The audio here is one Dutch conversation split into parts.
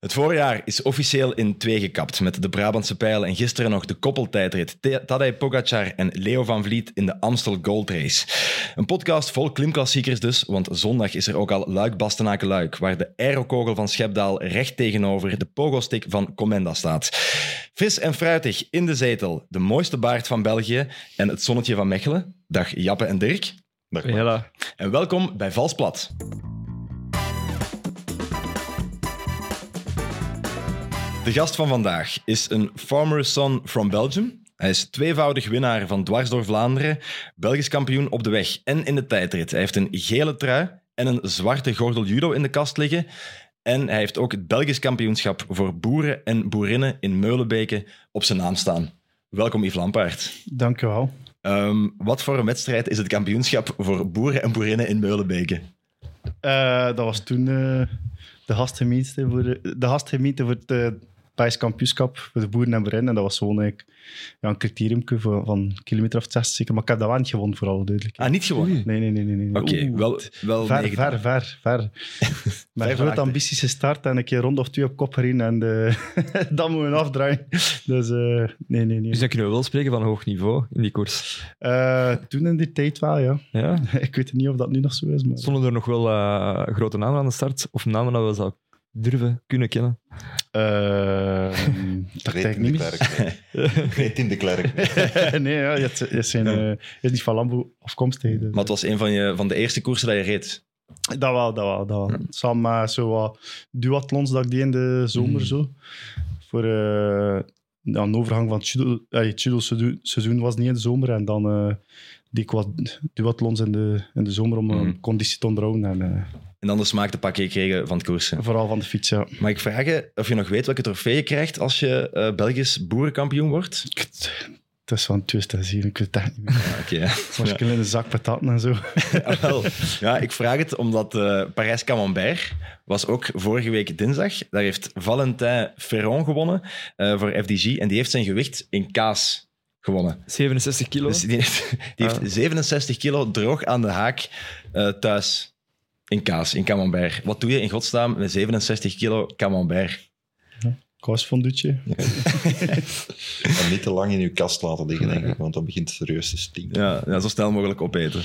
Het voorjaar is officieel in twee gekapt met de Brabantse pijlen en gisteren nog de koppeltijdrit Tadej Pogacar en Leo van Vliet in de Amstel Gold Race. Een podcast vol klimklassiekers dus, want zondag is er ook al Luik-Bastenaken-Luik, waar de aerokogel van Schepdaal recht tegenover de pogostick van Comenda staat. Fris en fruitig in de zetel, de mooiste baard van België en het zonnetje van Mechelen. Dag Jappe en Dirk. Dag, Hela. En welkom bij Valsplat. De gast van vandaag is een farmer son from Belgium. Hij is tweevoudig winnaar van Dwars door Vlaanderen, Belgisch kampioen op de weg en in de tijdrit. Hij heeft een gele trui en een zwarte gordel judo in de kast liggen. En hij heeft ook het Belgisch kampioenschap voor boeren en boerinnen in Meulenbeke op zijn naam staan. Welkom Yves Lampaert. Dank u wel. Ehm, wat voor een wedstrijd is het kampioenschap voor boeren en boerinnen in Meulenbeke? Eh, dat was toen eh, de gastgemeente voor, de gastgemeente voor het Belgisch kampioenschap voor de boeren en boerinnen. En dat was gewoon eigenlijk, ja, een criteriumke van, kilometer of 60 zeker. Maar ik heb dat wel niet gewonnen, voor alle duidelijkheid. Ah, niet gewonnen? Nee, nee, nee. nee, nee. Oké, wel, wel ver, ver, ver, ver. Met van een grote ambitieuze start en een keer rond of twee op kop gereden en eh, dan moeten we afdraaien. Dus eh, nee, nee, nee. Dus dan kunnen we wel spreken van hoog niveau in die koers. Eh, toen in die tijd wel, ja. Ja. Ik weet niet of dat nu nog zo is, maar... Stonden er nog wel eh, grote namen aan de start? Of namen dat we zouden durven kunnen kennen? Eh, dat in de. Klerk. nee. In de Klerk. nee, ja, je, je, zijn, eh, je is niet van Lambo afkomstig. Dus, Maar het was een van, je, van de eerste koersen dat je reed. Dat wel, dat wel. Dat wel. Samen met zo wat duathlons dat ik deed in de zomer. Mhm. Zo. Voor eh, een overgang van het judo, eh, het seizoen was niet in de zomer. En dan eh deed ik wat in de, in de zomer om Mhm. mijn conditie te onderhouden. En, eh, En dan de smaak te pakken gekregen van het koersen. vooral van de fiets, ja. Mag ik vragen of je nog weet welke trofee je krijgt als je eh, Belgisch boerenkampioen wordt? Het is van 2007, ik weet het echt niet meer. Ja, Oké. Zoals ik in een zak pataten en zo. Ja, wel. ja, ik vraag het omdat eh Parijs Camembert was ook vorige week dinsdag. Daar heeft Valentin Ferron gewonnen eh, voor FDG. En die heeft zijn gewicht in kaas gewonnen. 67 kilo. Dus die heeft, die heeft Ah. 67 kilo droog aan de haak eh, thuis in kaas, in camembert. Wat doe je in godsnaam met 67 kilo camembert? Kaasfonduutje. En niet te lang in uw kast laten liggen, denk ik, want dan begint het serieus te stinken. Ja, ja, zo snel mogelijk opeten.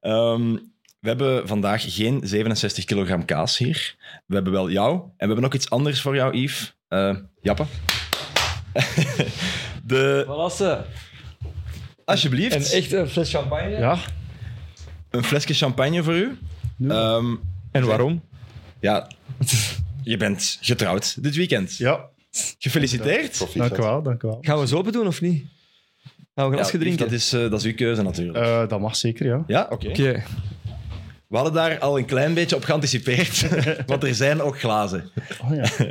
Ehm, we hebben vandaag geen 67 kilogram kaas hier. We hebben wel jou. En we hebben nog iets anders voor jou, Yves. Eh Jappe. De, Valasse. alsjeblieft, Een echte fles champagne. Ja, een flesje champagne voor u. Ehm, En waarom? ja, je bent getrouwd dit weekend. ja. Gefeliciteerd. Dank u wel, dank u wel. Gaan we ze open doen of niet? Gaan we glasje Yves, drinken? dat, is, eh, dat is uw keuze natuurlijk. Eh, dat mag zeker, ja. ja, oké. Oké. We hadden daar al een klein beetje op geanticipeerd, want er zijn ook glazen. Oh, ja.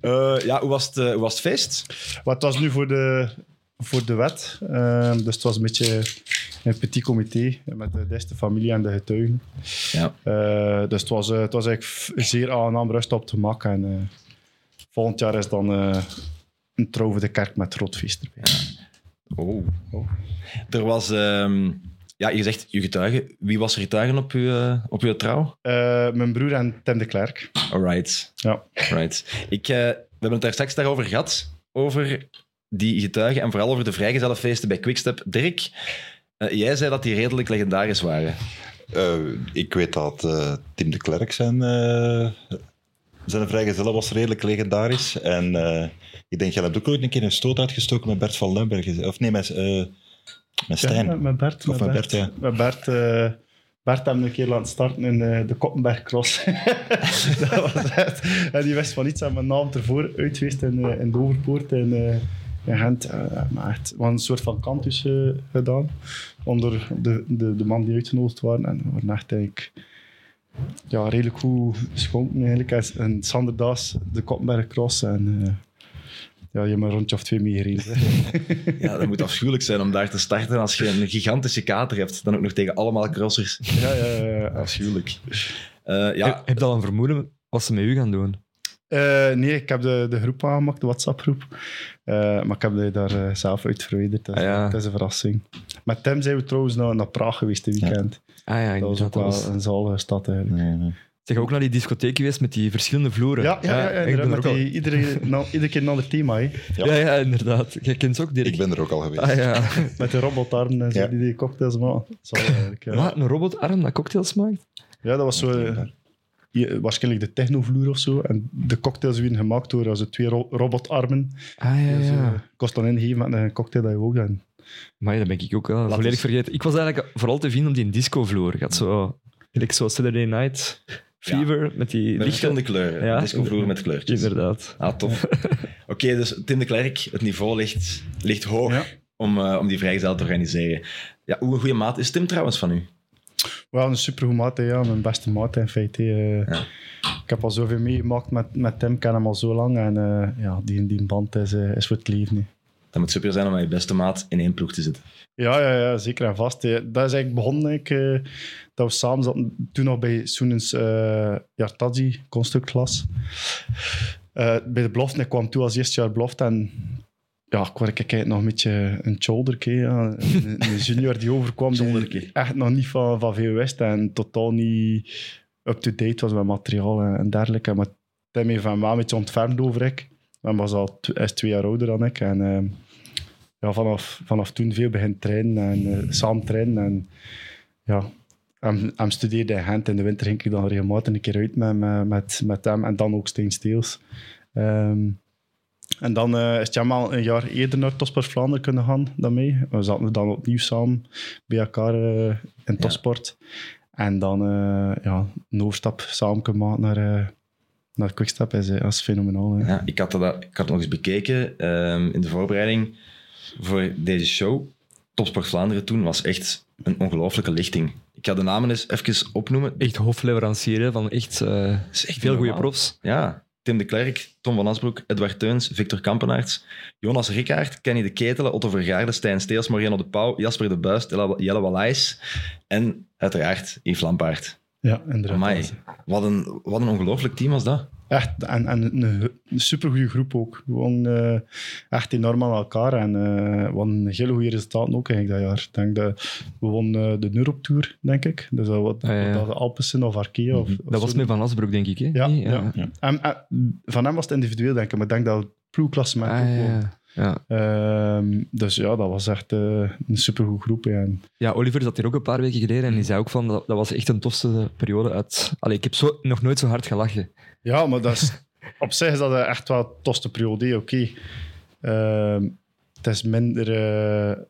Eh, ja, hoe was, het, eh, hoe was het feest? Het was nu voor de, voor de wet. Ehm, dus het was een beetje een petit comité met de beste familie en de getuigen. Ja. Eh, dus het was, eh, het was eigenlijk zeer aangenaam rust op te maken. En, eh, volgend jaar is dan eh, een trouw voor de kerk met rotfeest erbij. Oh. Er was, ehm, ja, je zegt je getuige. Wie was er getuigen op uw, eh, op uw trouw? Eh, mijn broer en Tim de Klerk. Alright. Ja. Alright. Ik, eh, we hebben het daar straks daarover gehad, over die getuigen en vooral over de vrijgezellenfeesten bij Quickstep. Dirk, jij zei dat die redelijk legendarisch waren. Eh, ik weet dat eh, Tim de Klerk zijn, eh zijn vrijgezellen was redelijk legendarisch. En eh, ik denk, jij hebt ook ooit een keer een stoot uitgestoken met Bert van Lemberg. Of nee, met, eh met Stijn. Ja, met, Bert. Of met Bert, ja. Met Bert, eh, Bert hebben we een keer laten starten in eh, de Koppenberg Cross. dat was het. En die wist van niets en mijn naam ervoor uit geweest in, eh, in de Overpoort in, in Gent. Maar echt, we een soort van kantus gedaan onder de, de, de man die uitgenodigd waren. En we waren echt eigenlijk ja, redelijk goed geschonken eigenlijk. En- Sander Daas, de Koppenberg Cross. En ja, je hebt maar een rondje of twee meegereden. Ja, dat moet afschuwelijk zijn om daar te starten als je een gigantische kater hebt. Dan ook nog tegen allemaal crossers. ja, ja, ja, ja. Afschuwelijk. Eh, ja, Heb, je al een vermoeden wat ze met u gaan doen? Eh, nee, ik heb de, de groep aangemaakt, de WhatsApp-groep. Eh, maar ik heb die daar zelf uit verwijderd. Dat, is- Ah, ja. dat is een verrassing. Met Tim zijn we trouwens naar, naar Praag geweest dit weekend. Ah ja, dat was ook inderdaad, wel was- een zalige stad eigenlijk. Nee, nee. Zeg ook naar die discotheek geweest met die verschillende vloeren. Ja, ja, ja, ja, ik ben inderdaad, er ook met al- die, iedere, nou, iedere keer een ander thema. Hè. ja. ja, inderdaad. Jij kent ze ook, Dirk? Ik ben er ook al geweest. Ah, ja. Met de robotarmen en zo, Ja. die die cocktails maken. Eigenlijk, ja. Wat, een robotarm dat cocktails maakt? ja, dat was zo... eh, hier, waarschijnlijk de technovloer of zo. En de cocktails werden gemaakt door also, twee ro- robotarmen. Ah, ja, Dus, ja. eh, kost dan ingeven met een cocktail dat je ook dan... Maar dat ben ik ook wel volledig vergeten. Ik was eigenlijk vooral te vinden op die discovloer. Ik had zo, ik zo Saturday Night Fever met die Met verschillende kleuren. Ja. Discovloer met kleurtjes. Inderdaad. Ah, tof. Oké, dus Tim de Klerk, het niveau ligt, ligt hoog Ja. om, eh, om die vrijgezel te organiseren. Ja, hoe een goede maat is Tim trouwens van u? Wel een supergoed maat, hè, ja. Mijn beste maat in feite. eh. Ja. Ik heb al zoveel meegemaakt met, met Tim, ik ken hem al zo lang. En eh, ja, die, die band is, eh, is voor het leven. hè. Dat moet super zijn om met je beste maat in één ploeg te zitten. Ja, ja, ja, zeker en vast. hè. Dat is eigenlijk begonnen ik, eh, dat we samen zaten, toen nog bij Soenens uh, Yartazi, constructklas. Eh, bij de belofte, ik kwam toe als eerste jaar belofte en ja, ik word eigenlijk nog een beetje een shoulderke, ja. een, een junior die overkwam, die echt nog niet van, van veel wist en totaal niet up-to-date was met materiaal en, en dergelijke. Maar heeft van mij een beetje ontfermd over ik. Hij was al hij is twee jaar ouder dan ik en eh, ja, vanaf, vanaf toen veel begin trainen en eh, samen trainen. En, ja, hem, hem studeerde in Gent. In de winter ging ik dan regelmatig een keer uit met, met, met, hem en dan ook Steen Steels. Ehm, en dan eh, is hij al een jaar eerder naar Topsport Vlaanderen kunnen gaan dan mij. We zaten dan opnieuw samen bij elkaar eh, in Topsport. En dan eh, ja, een overstap samen kunnen maken naar, naar Quickstep. Is, eh, dat is fenomenaal. hè. Ja, ik, had dat, ik had het nog eens bekeken ehm, in de voorbereiding voor deze show. Topsport Vlaanderen toen was echt een ongelooflijke lichting. Ik ga de namen eens even opnoemen. Echt hofleverancier hè, van echt, eh, is echt veel goede profs. Ja, Tim de Klerk, Tom van Asbroek, Edward Teuns, Victor Kampenaerts, Jonas Rickaert, Kenny de Ketelen, Otto Vergaarde, Stijn Steels, Mariano de Pauw, Jasper de Buist, Jelle Jelle Wallaijs en uiteraard Yves Lampaard. Ja, inderdaad. Amai, wat een, wat een ongelooflijk team was dat. Echt, en, en een, een supergoeie groep ook. Gewoon eh, echt enorm aan elkaar. En eh we hadden hele goede resultaten ook eigenlijk dat jaar. Ik denk dat we wonnen eh, de Europe Tour, denk ik. Dus dat wat, Ah, ja, ja. wat dat Alpesen of Arkea. Of, of Dat was met Van Asbroek, denk ik. Hè? Ja, Nee? ja. En, en van hem was het individueel, denk ik. Maar ik denk dat het ploegklassement Ah, ook ja. Ehm, dus ja, dat was echt eh, een supergoed groep. En, ja, Oliver zat hier ook een paar weken geleden en die zei ook van dat, dat was echt een tofste periode uit... Allee, ik heb zo, nog nooit zo hard gelachen. Ja, maar dat is, op zich is dat echt wel een tofste periode. Oké. Ehm, het is minder. eh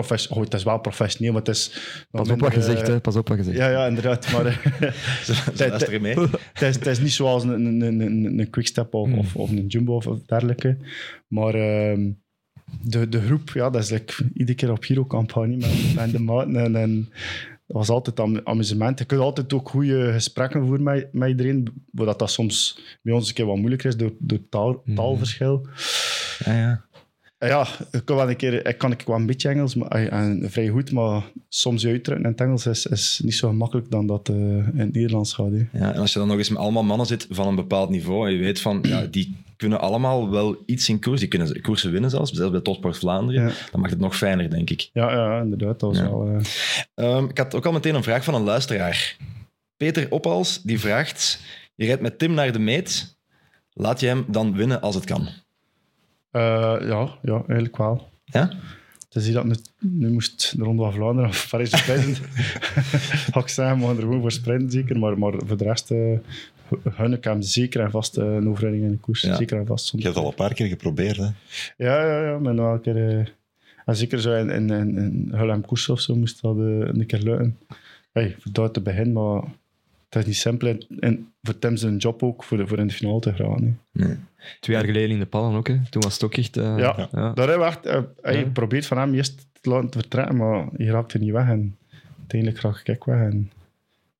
profes- oh, het is wel professioneel, maar het is. Pas op wat eh, hè. Pas op wat gezegd. Ja, ja, inderdaad. Maar eh, mee. het, is, het is niet zoals een, een, een, een, een quickstep of, Hmm. of, of een jumbo of, of dergelijke. Maar ehm, de, de groep, ja, dat is like, iedere keer op Giro-campagne met, met de maten. En, en dat was altijd am- amusement. Je kunt altijd ook goede gesprekken voeren met, met iedereen. Waar dat, dat soms bij ons een keer wat moeilijker is door, door taal, Mhm. taalverschil. Ja, ja. Ja, ik kan wel een keer, ik kan ik wel een beetje Engels, maar, en vrij goed, maar soms je uitdrukken in het Engels is, is niet zo gemakkelijk dan dat eh, in het Nederlands gaat. hè. Ja, en als je dan nog eens met allemaal mannen zit van een bepaald niveau, en je weet van, ja, die kunnen allemaal wel iets in koers, die kunnen koersen winnen zelfs, zelfs bij Topsport Vlaanderen, Ja. dan maakt het nog fijner, denk ik. Ja, ja, inderdaad. Dat was Ja. wel... eh, Ehm, ik had ook al meteen een vraag van een luisteraar. Peter Oppals, die vraagt, je rijdt met Tim naar de meet, laat je hem dan winnen als het kan? Eh, ja, ja, eigenlijk wel. Ja? Het is hier dat nu, nu moest de Ronde van Vlaanderen of Parijs sprinten. Had ik zeggen, we gaan er gewoon voor sprinten zeker. Maar, maar voor de rest gun ik hem zeker en vast eh, een overwinning in de koers. Ja. Zeker en vast. Je hebt al een paar keer geprobeerd, hè? Ja, ja, ja. Maar een keer... eh, en zeker zo in, in, in, in koers of zo moest dat eh, een keer lukken. Hey, voor dat te beginnen, maar het is niet simpel. En, en voor Tim zijn job ook, voor, voor in de finale te gaan. Nee. Twee jaar geleden in de Pallen ook, hè. Toen was het ook echt... eh, Ja. ja. Daar hebben we echt, eh, hij Ja. probeert van hem eerst te laten vertrekken, maar je raakt er niet weg. En uiteindelijk raak ik weg. En,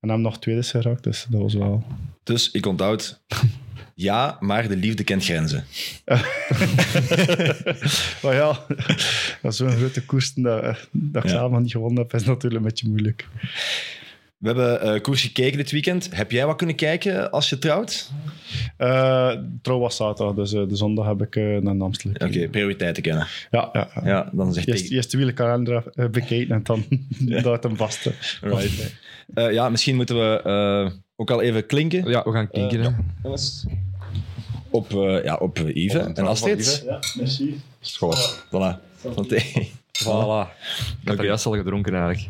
en hem nog tweede geraakt, dus dat was wel... Dus ik onthoud, ja, maar de liefde kent grenzen. maar ja, dat is zo'n grote koers dat, dat ik Ja. nog niet gewonnen heb, is natuurlijk een beetje moeilijk. We hebben eh koers gekeken dit weekend. Heb jij wat kunnen kijken als je trouwt? Eh, trouw was zaterdag, dus eh, de zondag heb ik eh, naar Amstel Oké, prioriteiten kennen. Ja, ja. ja. Ja, dan zeg Eerst, ik... eerst de wielenkalender bekijken en dan dat hem vast. hè. Right. Eh, ja, misschien moeten we eh, ook al even klinken. Ja, we gaan klinken. Op, eh, ja, op Yves Op een en Astrid. Yves. Ja, merci. School. Voilà. Eh, Voilà. Ik heb er juist al gedronken eigenlijk.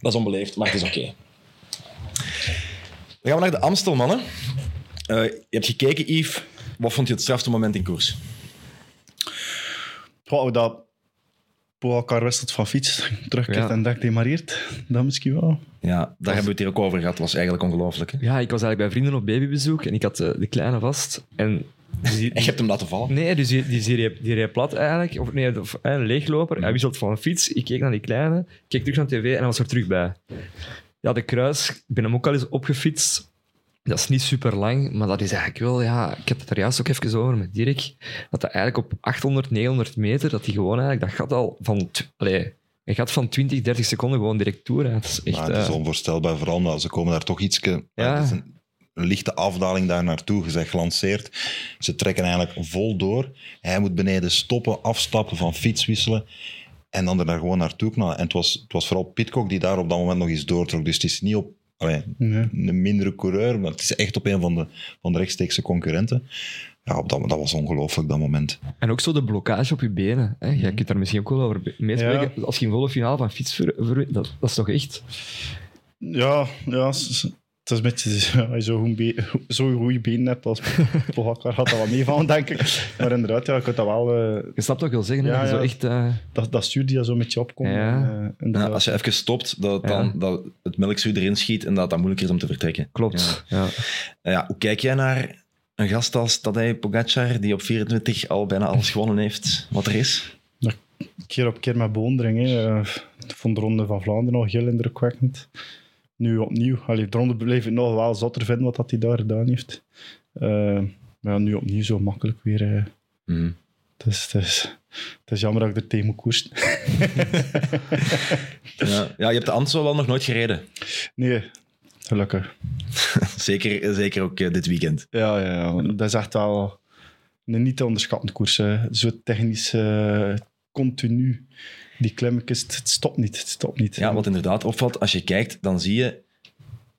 Dat is onbeleefd, maar het is oké. Dan gaan we naar de Amstel, mannen. Eh, je hebt gekeken, Yves. Wat vond je het strafste moment in koers? Wow, dat wisselt van fiets, terugkeert Ja. en dak demareert. Dat misschien wel. Ja, daar hebben we het hier ook over gehad. Dat was eigenlijk ongelooflijk. hè? Ja, ik was eigenlijk bij vrienden op babybezoek en ik had eh, de kleine vast. En die, En je hebt hem laten vallen. Nee, dus die, die, die, reed, die reed plat eigenlijk. Of nee, of, eh, een leegloper. Hij wisselt van een fiets. Ik keek naar die kleine, keek terug naar de tv en hij was er terug bij. Ja, de kruis, ik ben hem ook al eens opgefietst. Dat is niet super lang, maar dat is eigenlijk wel, ja, ik heb het er juist ook even over met Dirk, dat dat eigenlijk op 800, 900 meter, dat hij gewoon eigenlijk, dat gaat al van, allee, hij gaat van 20, 30 seconden gewoon direct toe. Het is echt, Maar het is eh, onvoorstelbaar, vooral omdat ze komen daar toch iets... Ja. Een, lichte afdaling daar naartoe, gezegd gelanceerd. Ze trekken eigenlijk vol door. Hij moet beneden stoppen, afstappen, van fiets wisselen. En dan er daar gewoon naartoe knallen. En het was, het was vooral Pitcock die daar op dat moment nog eens doortrok. Dus het is niet op allee, Nee. een mindere coureur, maar het is echt op een van de, van de rechtstreekse concurrenten. Ja, op dat, dat was ongelooflijk, dat moment. En ook zo de blokkage op je benen. Hè. Jij kunt daar misschien ook wel over meespreken. Als je een volle finale van fiets ver, ver- dat, dat is toch echt... Ja, ja het is een beetje... Als je zo'n goede benen hebt als Pogacar, gaat dat wel meevallen, denk ik. Maar inderdaad, ja, ik had dat wel... eh, Je snapt wat ik wil zeggen? Ja, zo echt... eh, dat, dat stuur die zo met je opkomt. Ja. en, eh. Ja, als je even stopt, dat, het dan, Ja. dat het melkzuur erin schiet en dat het dan moeilijker is om te vertrekken. klopt. Ja. Ja. Ja, hoe kijk jij naar een gast als Tadej Pogacar, die op 24 al bijna alles gewonnen heeft wat er is? keer op keer met bewondering. Hè. Ik vond de Ronde van Vlaanderen nog heel indrukwekkend. Nu opnieuw. Allee, de Ronde bleef ik nog wel zotter vinden wat dat hij daar gedaan heeft. Eh, maar ja, nu opnieuw zo makkelijk weer. Mhm. Het, is, het, jammer dat ik er tegen moet koersen. Ja. ja, je hebt de Amstel wel nog nooit gereden. nee, gelukkig. Zeker, zeker ook eh, dit weekend. Ja, ja, ja, dat is echt wel een niet te onderschatten koers. hè. Zo technisch, continu. Die klimmetjes, het het stopt niet. Het stopt niet. Ja, wat inderdaad opvalt, als je kijkt, dan zie je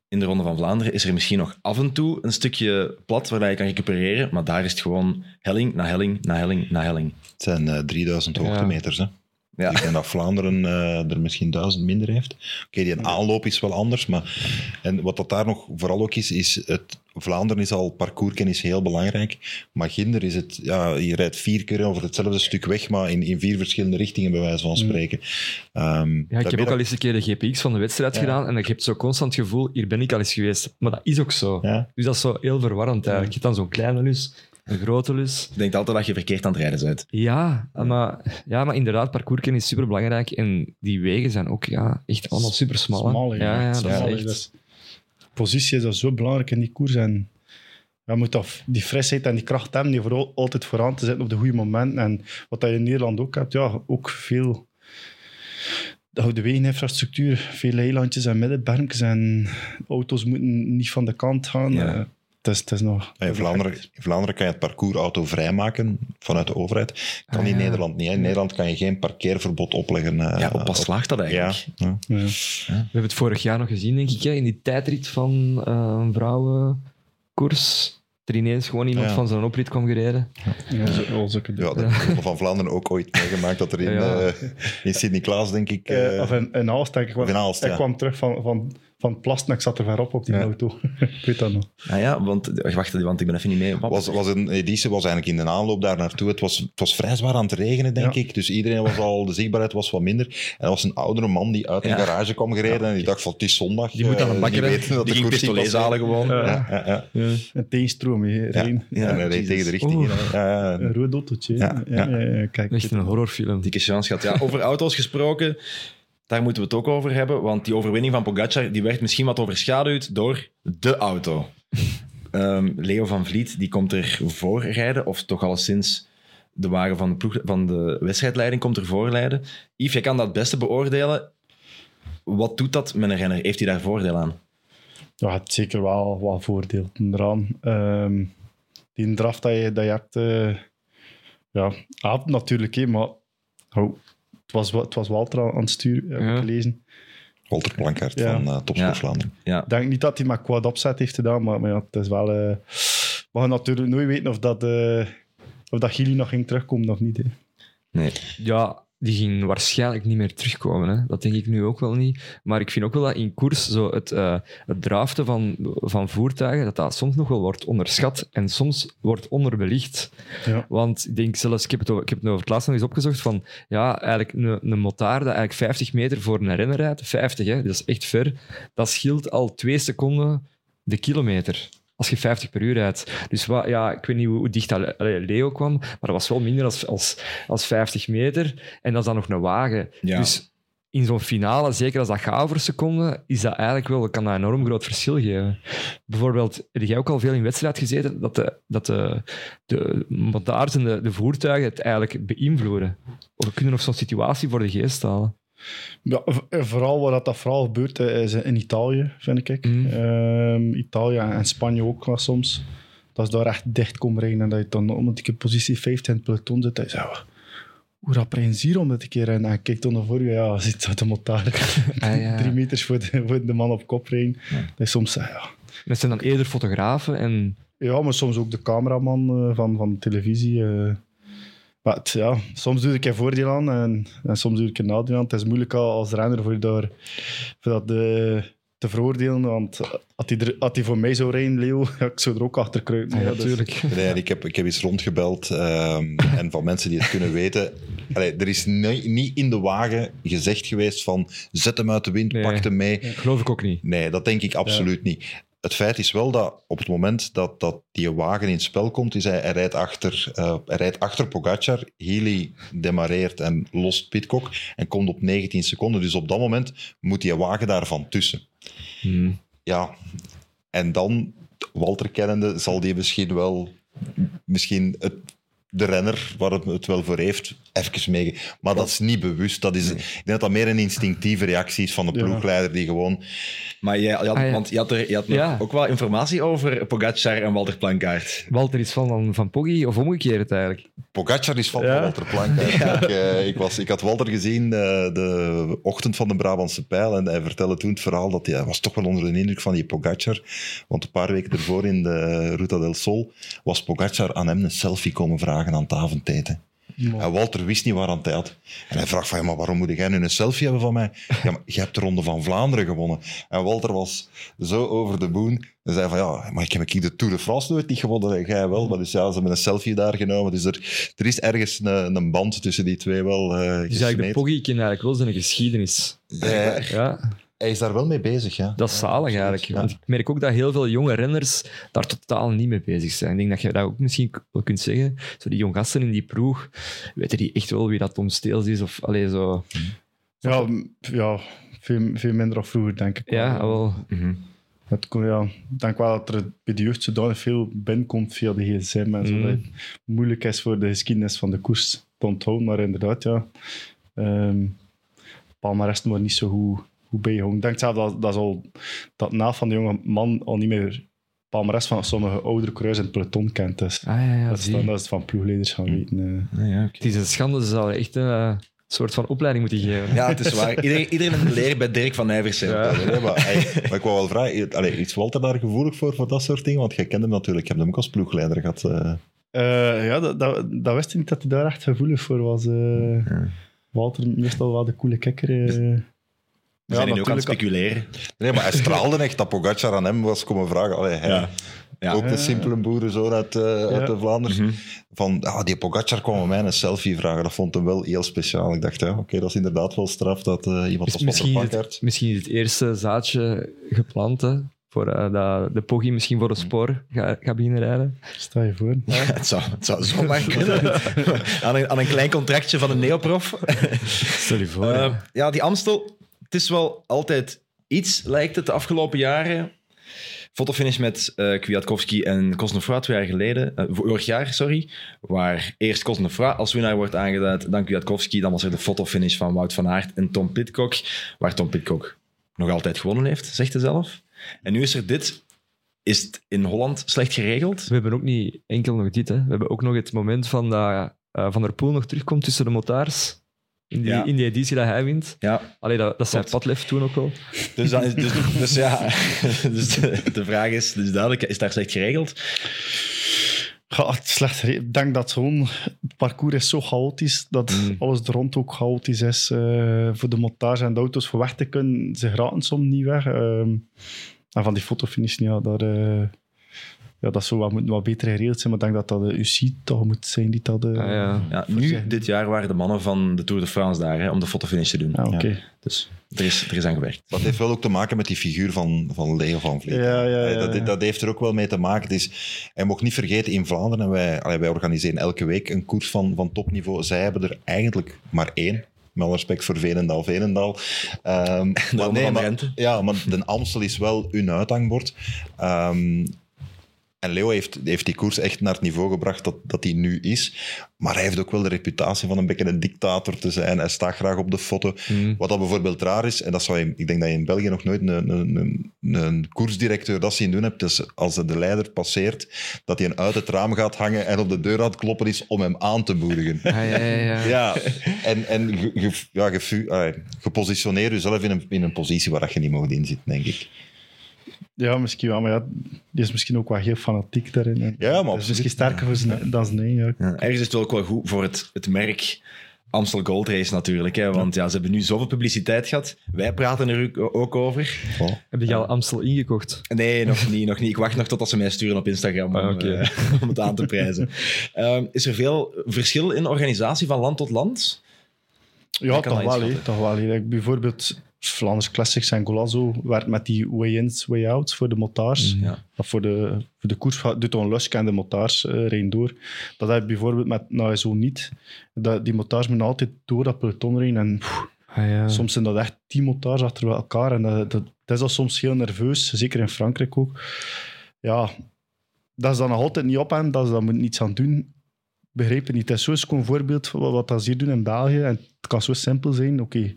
in de Ronde van Vlaanderen is er misschien nog af en toe een stukje plat waar je kan recupereren, maar daar is het gewoon helling na helling na helling na helling. Het zijn eh, 3000 Ja. hoogtemeters. Hè. Ja. Ik denk dat Vlaanderen eh, er misschien 1000 minder heeft. Oké, die aanloop is wel anders. Maar, en wat dat daar nog vooral ook is, is het, Vlaanderen is al parcourskennis heel belangrijk. Maar Ginder is het, ja, je rijdt vier keer over hetzelfde stuk weg, maar in, in vier verschillende richtingen, bij wijze van spreken. Ehm, Ja, ik heb ook al eens een keer de GPX van de wedstrijd Ja. gedaan en je hebt zo constant het gevoel, hier ben ik al eens geweest. Maar dat is ook zo. Ja. Dus dat is zo heel verwarrend eigenlijk. Je hebt dan zo'n kleine lus, een grote lus. Je denkt altijd dat je verkeerd aan het rijden bent. Ja, maar, ja, maar inderdaad, parcourskennis is superbelangrijk. En die wegen zijn ook ja, echt allemaal super smal. ja, ja, dat is echt... Is- positie is dat zo belangrijk in die koers. En je moet dat, die frisheid en die kracht hebben die voor, altijd vooraan te zetten op de goede momenten. En wat dat je in Nederland ook hebt, ja, ook veel de oude wegeninfrastructuur, veel eilandjes en middenberms en auto's moeten niet van de kant gaan. Ja. Het, is, het is nog... In Vlaanderen, in Vlaanderen kan je het parcours auto vrijmaken vanuit de overheid. Kan Ah, in ja. Nederland niet. Hè. In Nederland kan je geen parkeerverbod opleggen. eh, Ja, op wat slaagt dat eigenlijk? ja. Ja. We hebben het vorig jaar nog gezien, denk ik, hè, in die tijdrit van eh, een vrouwenkoers. Er ineens gewoon iemand Ja. van zijn oprit kwam gereden. Ja, zo, Ja, dat van Vlaanderen ook ooit meegemaakt. Dat er in, Ja. eh, in Sint-Niklaas, denk ik... Eh, eh, of in, in Aalst, denk ik. want of in Aalst, ik ja. kwam terug van, van, van ik zat er ver op op die Ja. auto. ik weet dat nog. Ah ja, want, wacht, want ik ben even niet mee. Wat? was, was een editie was eigenlijk in de aanloop daar naartoe. Het was, het was vrij zwaar aan het regenen, denk Ja. ik. Dus iedereen was al, de zichtbaarheid was wat minder. En er was een oudere man die uit een Ja. garage kwam gereden. En die dacht van, het is zondag. Die moet aan een eh, bakker, niet hè. weten dat Die de ging koers zalen gewoon. Ja. Ja, ja, ja. Een tegenstroom, hè, Ja. En hij reed Jesus. tegen de richting. Een rood autootje. Ja, Ja, ja. ja, ja, kijk. Echt een horrorfilm. Dikke chance gehad. Ja, over auto's gesproken, daar moeten we het ook over hebben. Want die overwinning van Pogacar die werd misschien wat overschaduwd door de auto. Ehm, Leo van Vliet die komt er voor rijden, of toch al sinds de wagen van de, ploeg, van de wedstrijdleiding komt er voor rijden. Yves, jij kan dat het beste beoordelen. Wat doet dat met een renner? Heeft hij daar voordeel aan? Ja, het zeker wel wat voordeel eraan. Ehm die draf dat je, dat je hebt, eh, ja, had natuurlijk, hè, maar oh, het, was, het was Walter aan het sturen, heb Ja. ik gelezen. Walter Plankaart Ja. van uh, Topsport Ja. Vlaanderen. Ja. Ik denk niet dat hij met quad opzet heeft gedaan, maar, maar ja, het is wel... eh we gaan natuurlijk nooit weten of dat, eh of dat Gili nog ging terugkomen of niet. Hè. Nee. Ja, die ging waarschijnlijk niet meer terugkomen. Hè. Dat denk ik nu ook wel niet. Maar ik vind ook wel dat in koers zo het, eh het draften van, van voertuigen, dat dat soms nog wel wordt onderschat en soms wordt onderbelicht. Ja. Want ik denk zelfs, ik heb het over, ik heb het over het laatst nog eens opgezocht, van ja, eigenlijk een, een motaar dat eigenlijk 50 meter voor een renner rijdt, 50 hè, dat is echt ver, dat scheelt al twee seconden de kilometer. Als je 50 per uur rijdt. Dus wat, ja, ik weet niet hoe, hoe dicht dat Leo kwam, maar dat was wel minder als, als, als 50 meter. En dat is dan nog een wagen. Ja. Dus in zo'n finale, zeker als dat gaat over seconden, is dat eigenlijk wel, kan dat een enorm groot verschil geven. Bijvoorbeeld, heb jij ook al veel in wedstrijd gezeten, dat de, dat de, de montaars en de, de voertuigen het eigenlijk beïnvloeden? Of we kunnen nog zo'n situatie voor de geest halen. Ja, eh, vooral waar dat, dat vooral gebeurt, eh, is in Italië, vind ik. Mhm. Ehm, Italië en Spanje ook wel soms. Dat is daar echt dicht komt rijden en dat je dan om een positie 50 in het peloton zit. Dat je zegt, hoe rap rijden ze hier om dit keer? En dan kijk dan naar voren, ja, zit de. Ah, ja. Drie meters voor de, voor de man op kop rijden. Dat is soms, eh, ja. Dat zijn dan eerder fotografen en ja, maar soms ook de cameraman van, van de televisie. Maar het- ja, soms doe ik er voordeel aan en, en soms doe ik er nadeel aan. Het is moeilijk al als renner voor, daar, voor dat eh, te veroordelen. Want had hij, er, had hij voor mij zou rijden, Leo, ja, ik zou er ook achter kruipen. ja, Ja, dus- natuurlijk. Nee, ik, heb, ik heb eens rondgebeld ehm, en van mensen die het kunnen weten. Allee, er is ni- niet in de wagen gezegd geweest van zet hem uit de wind, Nee. pak hem mee. Geloof ik ook niet. Nee, dat denk ik absoluut niet. Het feit is wel dat op het moment dat, dat die wagen in het spel komt, is hij, hij, rijdt achter, hij rijdt achter Pogacar, Healy demareert en lost Pitcock en komt op 19 seconden. Dus op dat moment moet die wagen daarvan tussen. Hmm. Ja, en dan, Walter kennende, zal die misschien wel misschien het, de renner, waar het het wel voor heeft, even mee. Maar dat is niet bewust. Dat is, Ik denk dat dat meer een instinctieve reactie is van de ploegleider die gewoon... Maar jij, je had, Ah, ja. want je had, er, je had nog Ja. ook wel informatie over Pogacar en Walter Plankaart. Walter is van, van Poggi, of omgekeerd eigenlijk. Pogacar is van Ja. Walter Plankaart. Ik, eh, ik, was, ik had Walter gezien eh, de ochtend van de Brabantse Pijl en hij vertelde toen het verhaal dat hij, hij was toch wel onder de indruk van die Pogacar. Want een paar weken ervoor in de Ruta del Sol was Pogacar aan hem een selfie komen vragen aan het avondeten. En Walter wist niet waar aan het had. En hij vraagt van, ja, maar waarom moet jij nu een selfie hebben van mij? Ja, maar je hebt de Ronde van Vlaanderen gewonnen. En Walter was zo over de boen. En zei van, ja, maar ik heb ik de Tour de France nooit niet gewonnen. En jij wel. Maar dus ja, ze hebben een selfie daar genomen. Dus er, er is ergens een, een band tussen die twee wel eh Dus eigenlijk de. Poggi kent eigenlijk wel zijn geschiedenis. Hij, Ja, hij is daar wel mee bezig, ja. dat is zalig eigenlijk. Ja. Want ik merk ook dat heel veel jonge renners daar totaal niet mee bezig zijn. Ik denk dat je dat ook misschien wel kunt zeggen. Zo die jong gasten in die ploeg, weten die echt wel wie dat Tom Steels is? Of allee, zo. Ja, ja veel, veel minder dan vroeger, denk ik. Ja, wel. Mhm. Het kon, ja, ik denk wel dat er bij de jeugd zodanig veel binnenkomt via de gsm en zo. Mm. Dat het moeilijk is voor de geschiedenis van de koers te onthouden. Maar inderdaad, ja. ehm Palmarès wordt niet zo goed, goed bijgehouden. Ik denk zelf dat, dat, is al, dat naaf van de jonge man al niet meer Palmarès van sommige oudere coureurs in het peloton kent. Dus Ah ja, ja dat is dan dat is het van ploegleiders gaan weten. eh. Ah, ja, oké. Het is een schande, ze zouden echt een eh, soort van opleiding moeten geven. ja, het is waar. Iedereen, iedereen een leer bij Dirk van Nijversen. Ja. Maar, maar ik wou wel vragen, allee, is Walter daar gevoelig voor, voor dat soort dingen? Want jij kent hem natuurlijk, je hebt hem ook als ploegleider gehad. eh. Eh, ja, dat, dat, dat wist ik niet dat hij daar echt gevoelig voor was. eh. Walter, meestal wel de coole kikker. eh. We zijn hier ook aan het natuurlijk. speculeren. Nee, maar hij straalde echt dat Pogacar aan hem was komen vragen. Allee, hij, Ja. Ja. Ook de simpele boerenzoon uit, eh, uit de Vlaanders. Mhm. Van, ah, die Pogacar kwam mij een selfie vragen. Dat vond hem wel heel speciaal. Ik dacht, ja, oké, dat is inderdaad wel straf dat eh, iemand Mis- als misschien, het, misschien is het eerste zaadje geplant hè, voor eh, dat de Poggi misschien voor een spoor gaat gaat beginnen rijden. Stel je voor. Het zou, het zou zomaar kunnen. aan, een, aan een klein contractje van een neoprof. Stel je voor. Ja, die Amstel, het is wel altijd iets, lijkt het, de afgelopen jaren. Fotofinish met eh Kwiatkowski en Kosnefroid twee jaar geleden, eh, vorig jaar, sorry, waar eerst Kosnefroid als winnaar wordt aangeduid, dan Kwiatkowski, dan was er de fotofinish van Wout van Aert en Tom Pitcock, waar Tom Pitcock nog altijd gewonnen heeft, zegt hij zelf. En nu is er dit. Is het in Holland slecht geregeld? We hebben ook niet enkel nog dit. Hè. We hebben ook nog het moment van dat eh, Van der Poel nog terugkomt tussen de motards. In die, Ja. in die editie dat hij wint. Ja, Allee, dat, dat zei Klopt. Padlef toen ook al. dus, dan is, dus, dus ja, dus de, de vraag is, dus duidelijk, is daar slecht geregeld? Ja, het is slecht. Ik denk dat gewoon het parcours is zo chaotisch dat Mm. alles er rond ook chaotisch is. eh, voor de montage en de auto's voor weg te kunnen, ze geraten soms niet weg. Ehm, en van die fotofinish, ja, daar, eh, ja, dat zou wat, moeten wat beter geregeld zijn. Maar ik denk dat dat de UCI toch moet zijn die dat... eh, Ah, ja. Ja, nu, dit jaar, waren de mannen van de Tour de France daar hè, om de fotofinish te doen. Ah, oké. Dus er is, er is aan gewerkt. Dat heeft wel ook te maken met die figuur van, van Leo van Vliet. Ja, ja, ja, dat, ja. dat heeft er ook wel mee te maken. Het is, hij mocht niet vergeten, in Vlaanderen, wij, allee, wij organiseren elke week een koers van, van topniveau. Zij hebben er eigenlijk maar één. Met alle respect voor Veenendaal, Veenendaal. Ehm, maar, nee, maar, ja, maar de Amstel is wel hun uithangbord. Ehm, en Leo heeft, heeft die koers echt naar het niveau gebracht dat, dat hij nu is. Maar hij heeft ook wel de reputatie van een beetje een dictator te zijn. Hij staat graag op de foto. Mm. Wat dat bijvoorbeeld raar is, en dat zou je, ik denk dat je in België nog nooit een, een, een, een koersdirecteur dat zien doen hebt, dus als de leider passeert, dat hij een uit het raam gaat hangen en op de deur aan het kloppen is om hem aan te moedigen. Ah, ja, ja, ja. Ja, en, en ge, ge- ja, ge, ah, gepositioneer jezelf in een, in een positie waar dat je niet mag inzitten, denk ik. Ja, misschien wel. Maar ja, die is misschien ook wel heel fanatiek daarin. En Ja, maar is misschien sterker voor zijn, dan zijn eigen. Ja. Ja, ergens is het wel ook wel goed voor het, het merk Amstel Gold Race natuurlijk. Hè, want ja, ze hebben nu zoveel publiciteit gehad. Wij praten er ook- over. Oh. Heb je al Amstel ingekocht? Nee, nog niet, nog niet. Ik wacht nog totdat ze mij sturen op Instagram om, Ah, eh, om het aan te prijzen. Ehm, is er veel verschil in organisatie van land tot land? Ja, toch wel. toch wel hè. Like, bijvoorbeeld Vlaanders Classics en Golazo werkt met die way-ins, way-outs voor de motards. Ja. Of voor de, voor de koers doet dan Lusk en de motards eh rijden door. Dat heb je bijvoorbeeld met nou, zo niet. Dat, die motards moeten altijd door dat peloton rijden. En Ah, ja. soms zijn dat echt tien motards achter elkaar. En dat, dat, dat is al soms heel nerveus, zeker in Frankrijk ook. Ja, dat is dan nog altijd niet op en dat ze daar moeten iets aan doen. Begrijp je niet. Het is zo'n voorbeeld van wat, dat ze hier doen in België. En het kan zo simpel zijn. Oké,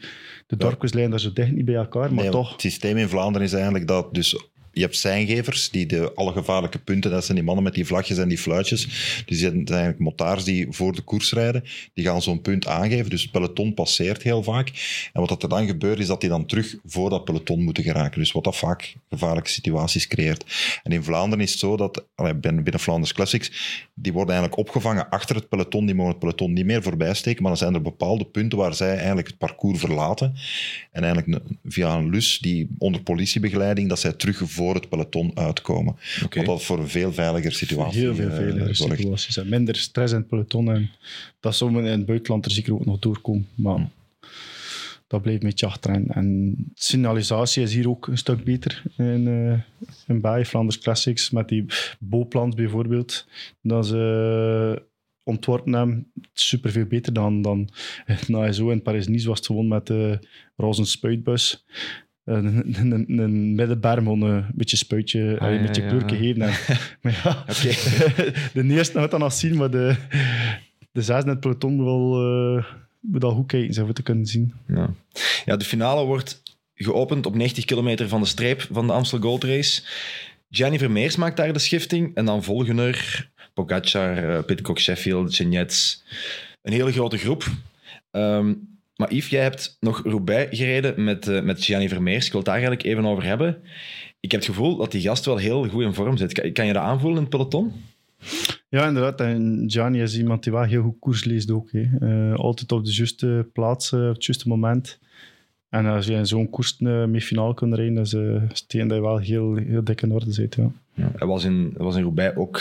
de dorpjes liggen daar zo dicht niet bij elkaar, maar Nee, toch. Het systeem in Vlaanderen is eigenlijk dat dus je hebt seingevers, die de alle gevaarlijke punten, dat zijn die mannen met die vlagjes en die fluitjes. Die zijn eigenlijk motards die voor de koers rijden, die gaan zo'n punt aangeven. Dus het peloton passeert heel vaak. En wat er dan gebeurt, is dat die dan terug voor dat peloton moeten geraken. Dus wat dat vaak gevaarlijke situaties creëert. En in Vlaanderen is het zo dat, binnen, Flanders Classics, die worden eigenlijk opgevangen achter het peloton. Die mogen het peloton niet meer voorbij steken, maar dan zijn er bepaalde punten waar zij eigenlijk het parcours verlaten. En eigenlijk via een lus, die onder politiebegeleiding, dat zij terug het peloton uitkomen. Wat dat voor een veel veiliger situatie Heel veel eh, veiligere zorgt. situaties. En minder stress in het peloton. En dat zou in het buitenland er zeker ook nog doorkomen. Maar dat blijft een beetje achter. En, en signalisatie is hier ook een stuk beter in, eh in België, Flanders Classics. Met die Beauplant bijvoorbeeld. Dat ze ontworpen hebben. Super veel beter dan, dan nou, zo in Paris-Nice was het gewoon met de roze spuitbus. Een, een, een, een middenberm, gewoon een beetje spuitje, Ah, een ja, beetje ja. kleur geven. En, maar ja, de eerste moet dan nog zien, maar de, de zesde in het peloton moet eh, moet al goed kijken, zou we te kunnen zien. Ja. ja, de finale wordt geopend op 90 kilometer van de streep van de Amstel Gold Race. Gianni Vermeers maakt daar de schifting. En dan volgen er Pogacar, eh, Pidcock, Sheffield, Genets. Een hele grote groep. Ehm, maar Yves, jij hebt nog Roubaix gereden met, eh, met Gianni Vermeers. Ik wil het daar eigenlijk even over hebben. Ik heb het gevoel dat die gast wel heel goed in vorm zit. Kan, kan je dat aanvoelen in het peloton? Ja, inderdaad. En Gianni is iemand die wel heel goed koers leest ook. Hè. Eh, altijd op de juiste plaats, eh, op het juiste moment. En als je in zo'n koers eh, mee finaal kunt rijden, is uh, dat je wel heel, heel dik in orde zit. Ja. Ja, hij, was in, hij was in Roubaix ook,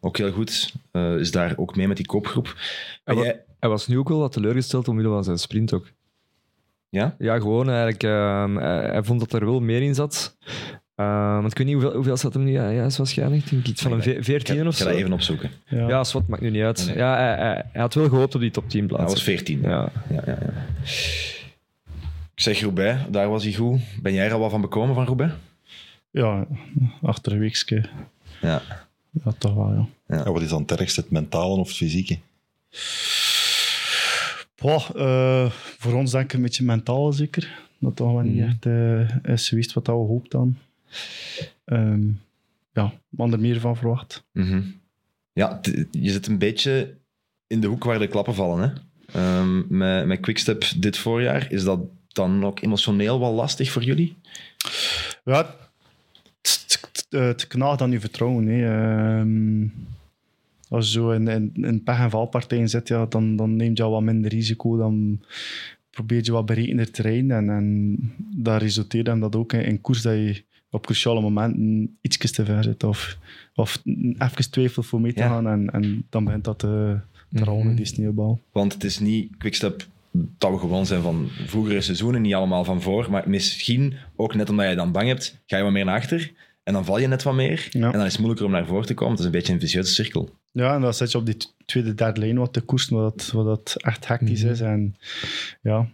ook heel goed. Eh, is daar ook mee met die kopgroep. Wa- jij- Hij was nu ook wel wat teleurgesteld omwille van zijn sprint ook. ja? Ja, gewoon eigenlijk. ehm, hij, hij vond dat er wel meer in zat. Ehm, want ik weet niet hoeveel, hoeveel zat hem nu ja, ja, is waarschijnlijk. Denk ik iets van een ve- Ik 14 ga, of ik ga zo. dat even opzoeken. Ja. Ja, Swat maakt nu niet uit. Nee. Ja, hij, hij, hij had wel gehoopt op die top 10 Hij plaats. was 14. Ja. Ja, ja, ja. Ik zeg Roubaix, daar was hij goed. Ben jij er al wat van bekomen van Roubaix? ja, achter een weekje. Ja. Ja, toch wel, ja. Ja, wat is dan het ergste, het mentale of het fysieke? Eh, voor ons denk ik een beetje mentaal zeker. dat toch wel niet Mhm. echt eh, is geweest wat dat we hoopt dan. Ehm, ja, man er meer van verwacht. Mhm. Ja, je zit een beetje in de hoek waar de klappen vallen. Hè? Ehm, met, met Quickstep dit voorjaar, is dat dan ook emotioneel wel lastig voor jullie? Ja, het, het knaagt aan je vertrouwen. Hè. Ehm, als je zo in, in, in pech- en valpartijen zit, ja, dan, dan neemt je al wat minder risico. Dan probeer je wat berekender te rijden. En, en dat resulteert dan dat ook in, in koers dat je op cruciale momenten iets te ver zit. Of, of even twijfelt voor mee te Ja. gaan. En, en dan begint dat te, te rollen, Mhm. die sneeuwbal. Want het is niet Quickstep dat we gewoon zijn van vroegere seizoenen, niet allemaal van voor, maar misschien ook net omdat je dan bang hebt, ga je wat meer naar achter en dan val je net wat meer Ja. en dan is het moeilijker om naar voren te komen. Het is een beetje een vicieuze cirkel. Ja, en dan zit je op die tweede, derde lijn wat te koersen, wat, dat- wat dat echt hectisch Mhm. is. En ja,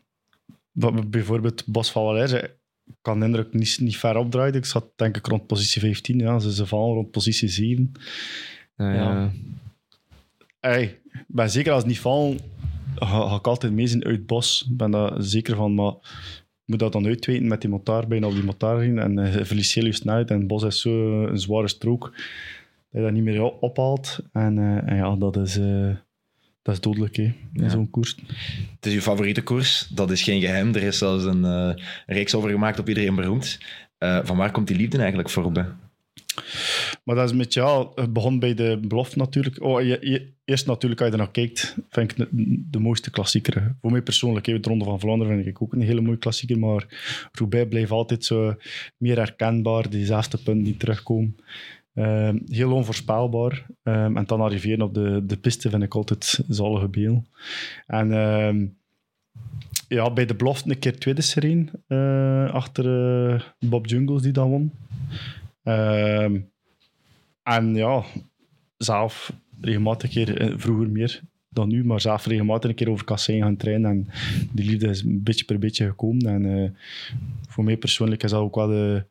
wat, bijvoorbeeld Bos van Valère, ik kan de indruk niet, niet ver opdraaien. Ik zat denk ik rond positie 15, ja, ze, ze vallen rond positie 7. Ja, Ja. ja. Hey, ben zeker als het niet vallen, ga, ga ik altijd mee zijn uit het bos. Ik ben daar zeker van, maar moet dat dan uitweten met die motor bijna op die motor rijden en eh, je verliest heel je snelheid. En het bos is zo een zware strook dat je dat niet meer op- ophaalt. En, eh, en ja, dat is, eh, dat is dodelijk hè, Ja. zo'n koers. Het is je favoriete koers, dat is geen geheim. Er is zelfs een eh, reeks over gemaakt op Iedereen Beroemd. Eh, van waar komt die liefde eigenlijk voor? Maar dat is met ja, het begon bij de belofte natuurlijk. Oh, je, eerst natuurlijk, als je er naar kijkt, vind ik de, de mooiste klassieker. Voor mij persoonlijk, de Ronde van Vlaanderen vind ik ook een hele mooie klassieker, maar Roubaix blijft altijd zo meer herkenbaar, diezelfde punten die terugkomen. Ehm, heel onvoorspelbaar. Ehm, en dan arriveren op de, de piste vind ik altijd zalige beel. En ehm, ja, bij de belofte een keer tweede sereen eh, achter eh, Bob Jungles die dat won. Ehm, en ja, zelf regelmatig keer, eh, vroeger meer dan nu, maar zelf regelmatig een keer over kassein gaan trainen. En die liefde is een beetje per beetje gekomen. En eh, voor mij persoonlijk is dat ook wel de,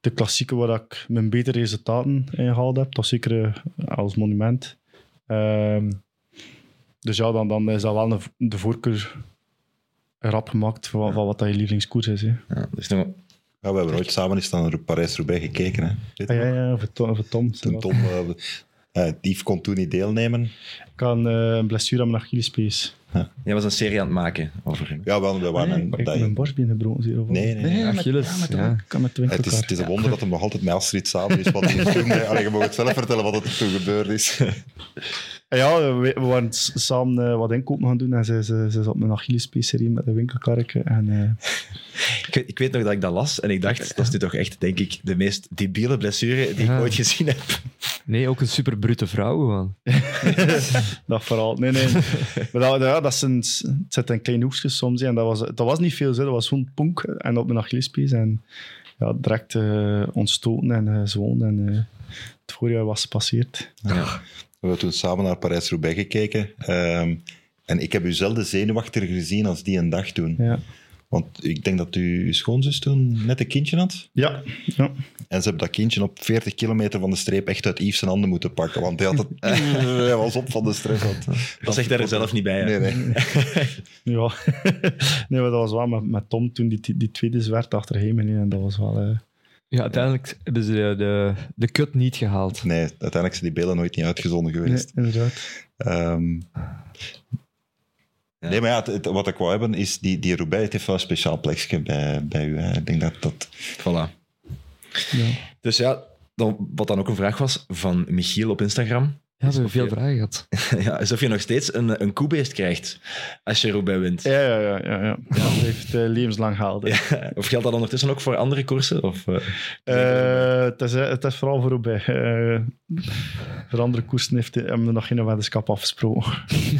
de klassieke waar ik mijn betere resultaten in gehaald heb. Dat zeker eh, als monument. Ehm, dus ja, dan, dan is dat wel de voorkeur rap gemaakt van, van wat dat je lievelingskoers is. Hè. Ja, dus nog, Ja, we hebben ooit samen eens naar Parijs-Roubaix gekeken. Hè. Ah, ja, ja, voor Tom. Voor Tom, Toen Tom... eh, eh, Yves kon toen niet deelnemen. Ik had eh, een blessure aan mijn Achillespees. jij was een serie aan het maken over hem. Ja, wel, we waren Nee, een ik heb partij. mijn borstbeen gebroken. Of wat? Nee, nee, nee. Nee, met- Achilles, met ja. Ik kan met de Het is, het is een wonder dat hem nog altijd met Astrid samen is. Wat toen, eh, allee, je mag het zelf vertellen wat er toen gebeurd is. Ja, we, we waren samen eh, wat inkopen gaan doen en ze, ze, ze zat op mijn Achillespees-serie met een winkelkarretje. En, eh, Ik, weet- ik weet nog dat ik dat las en ik dacht, dat is nu toch echt, denk ik, de meest debiele blessure die Ja. ik ooit gezien heb. Nee, ook een super brute vrouw gewoon. dat vooral. Nee, nee. maar dat, ja, dat zijn, het zit in kleine hoekjes soms. En dat was, dat was niet veel, hè. dat was gewoon ponk en op mijn Achillespees. En ja, direct eh, ontstoten en gezwollen. En eh, het voorjaar was gepasseerd. Ja. We hebben toen samen naar Parijs-Roubaix gekeken. ehm, en ik heb u zelden zenuwachtiger gezien als die een dag toen. Ja, Want ik denk dat u, uw schoonzus toen net een kindje had. ja, ja. En ze hebben dat kindje op 40 kilometer van de streep echt uit Yves zijn handen moeten pakken. Want hij, had het, hij was op van de stress. Want, Dat zegt hij er zelf niet bij. hè. Nee, nee. Ja, nee, maar dat was wel met, met Tom toen die, die tweede zwart achter hem in. En dat was wel... eh, Ja, uiteindelijk hebben ze de, de, de cut niet gehaald. nee, uiteindelijk zijn die beelden nooit niet uitgezonden nee, geweest. inderdaad. Ehm, Ja. Nee, maar ja, het- het- wat ik wou hebben is die, die Roubaix heeft wel een speciaal plekje bij, bij u. hè. Ik denk dat dat... Voilà. Ja. Dus ja, dan, wat dan ook een vraag was van Michiel op Instagram. Ja, we hebben veel je- vragen gehad. ja, alsof je nog steeds een, een koebeest krijgt als je Roubaix wint. Ja, ja, ja. ja, ja. Dat heeft eh, levenslang gehaald. Ja, Of geldt dat ondertussen ook voor andere koersen? Of, eh, Eh, het, is, het is vooral voor bij. Eh voor andere koersen heeft, hebben we nog geen weddenschap afgesproken.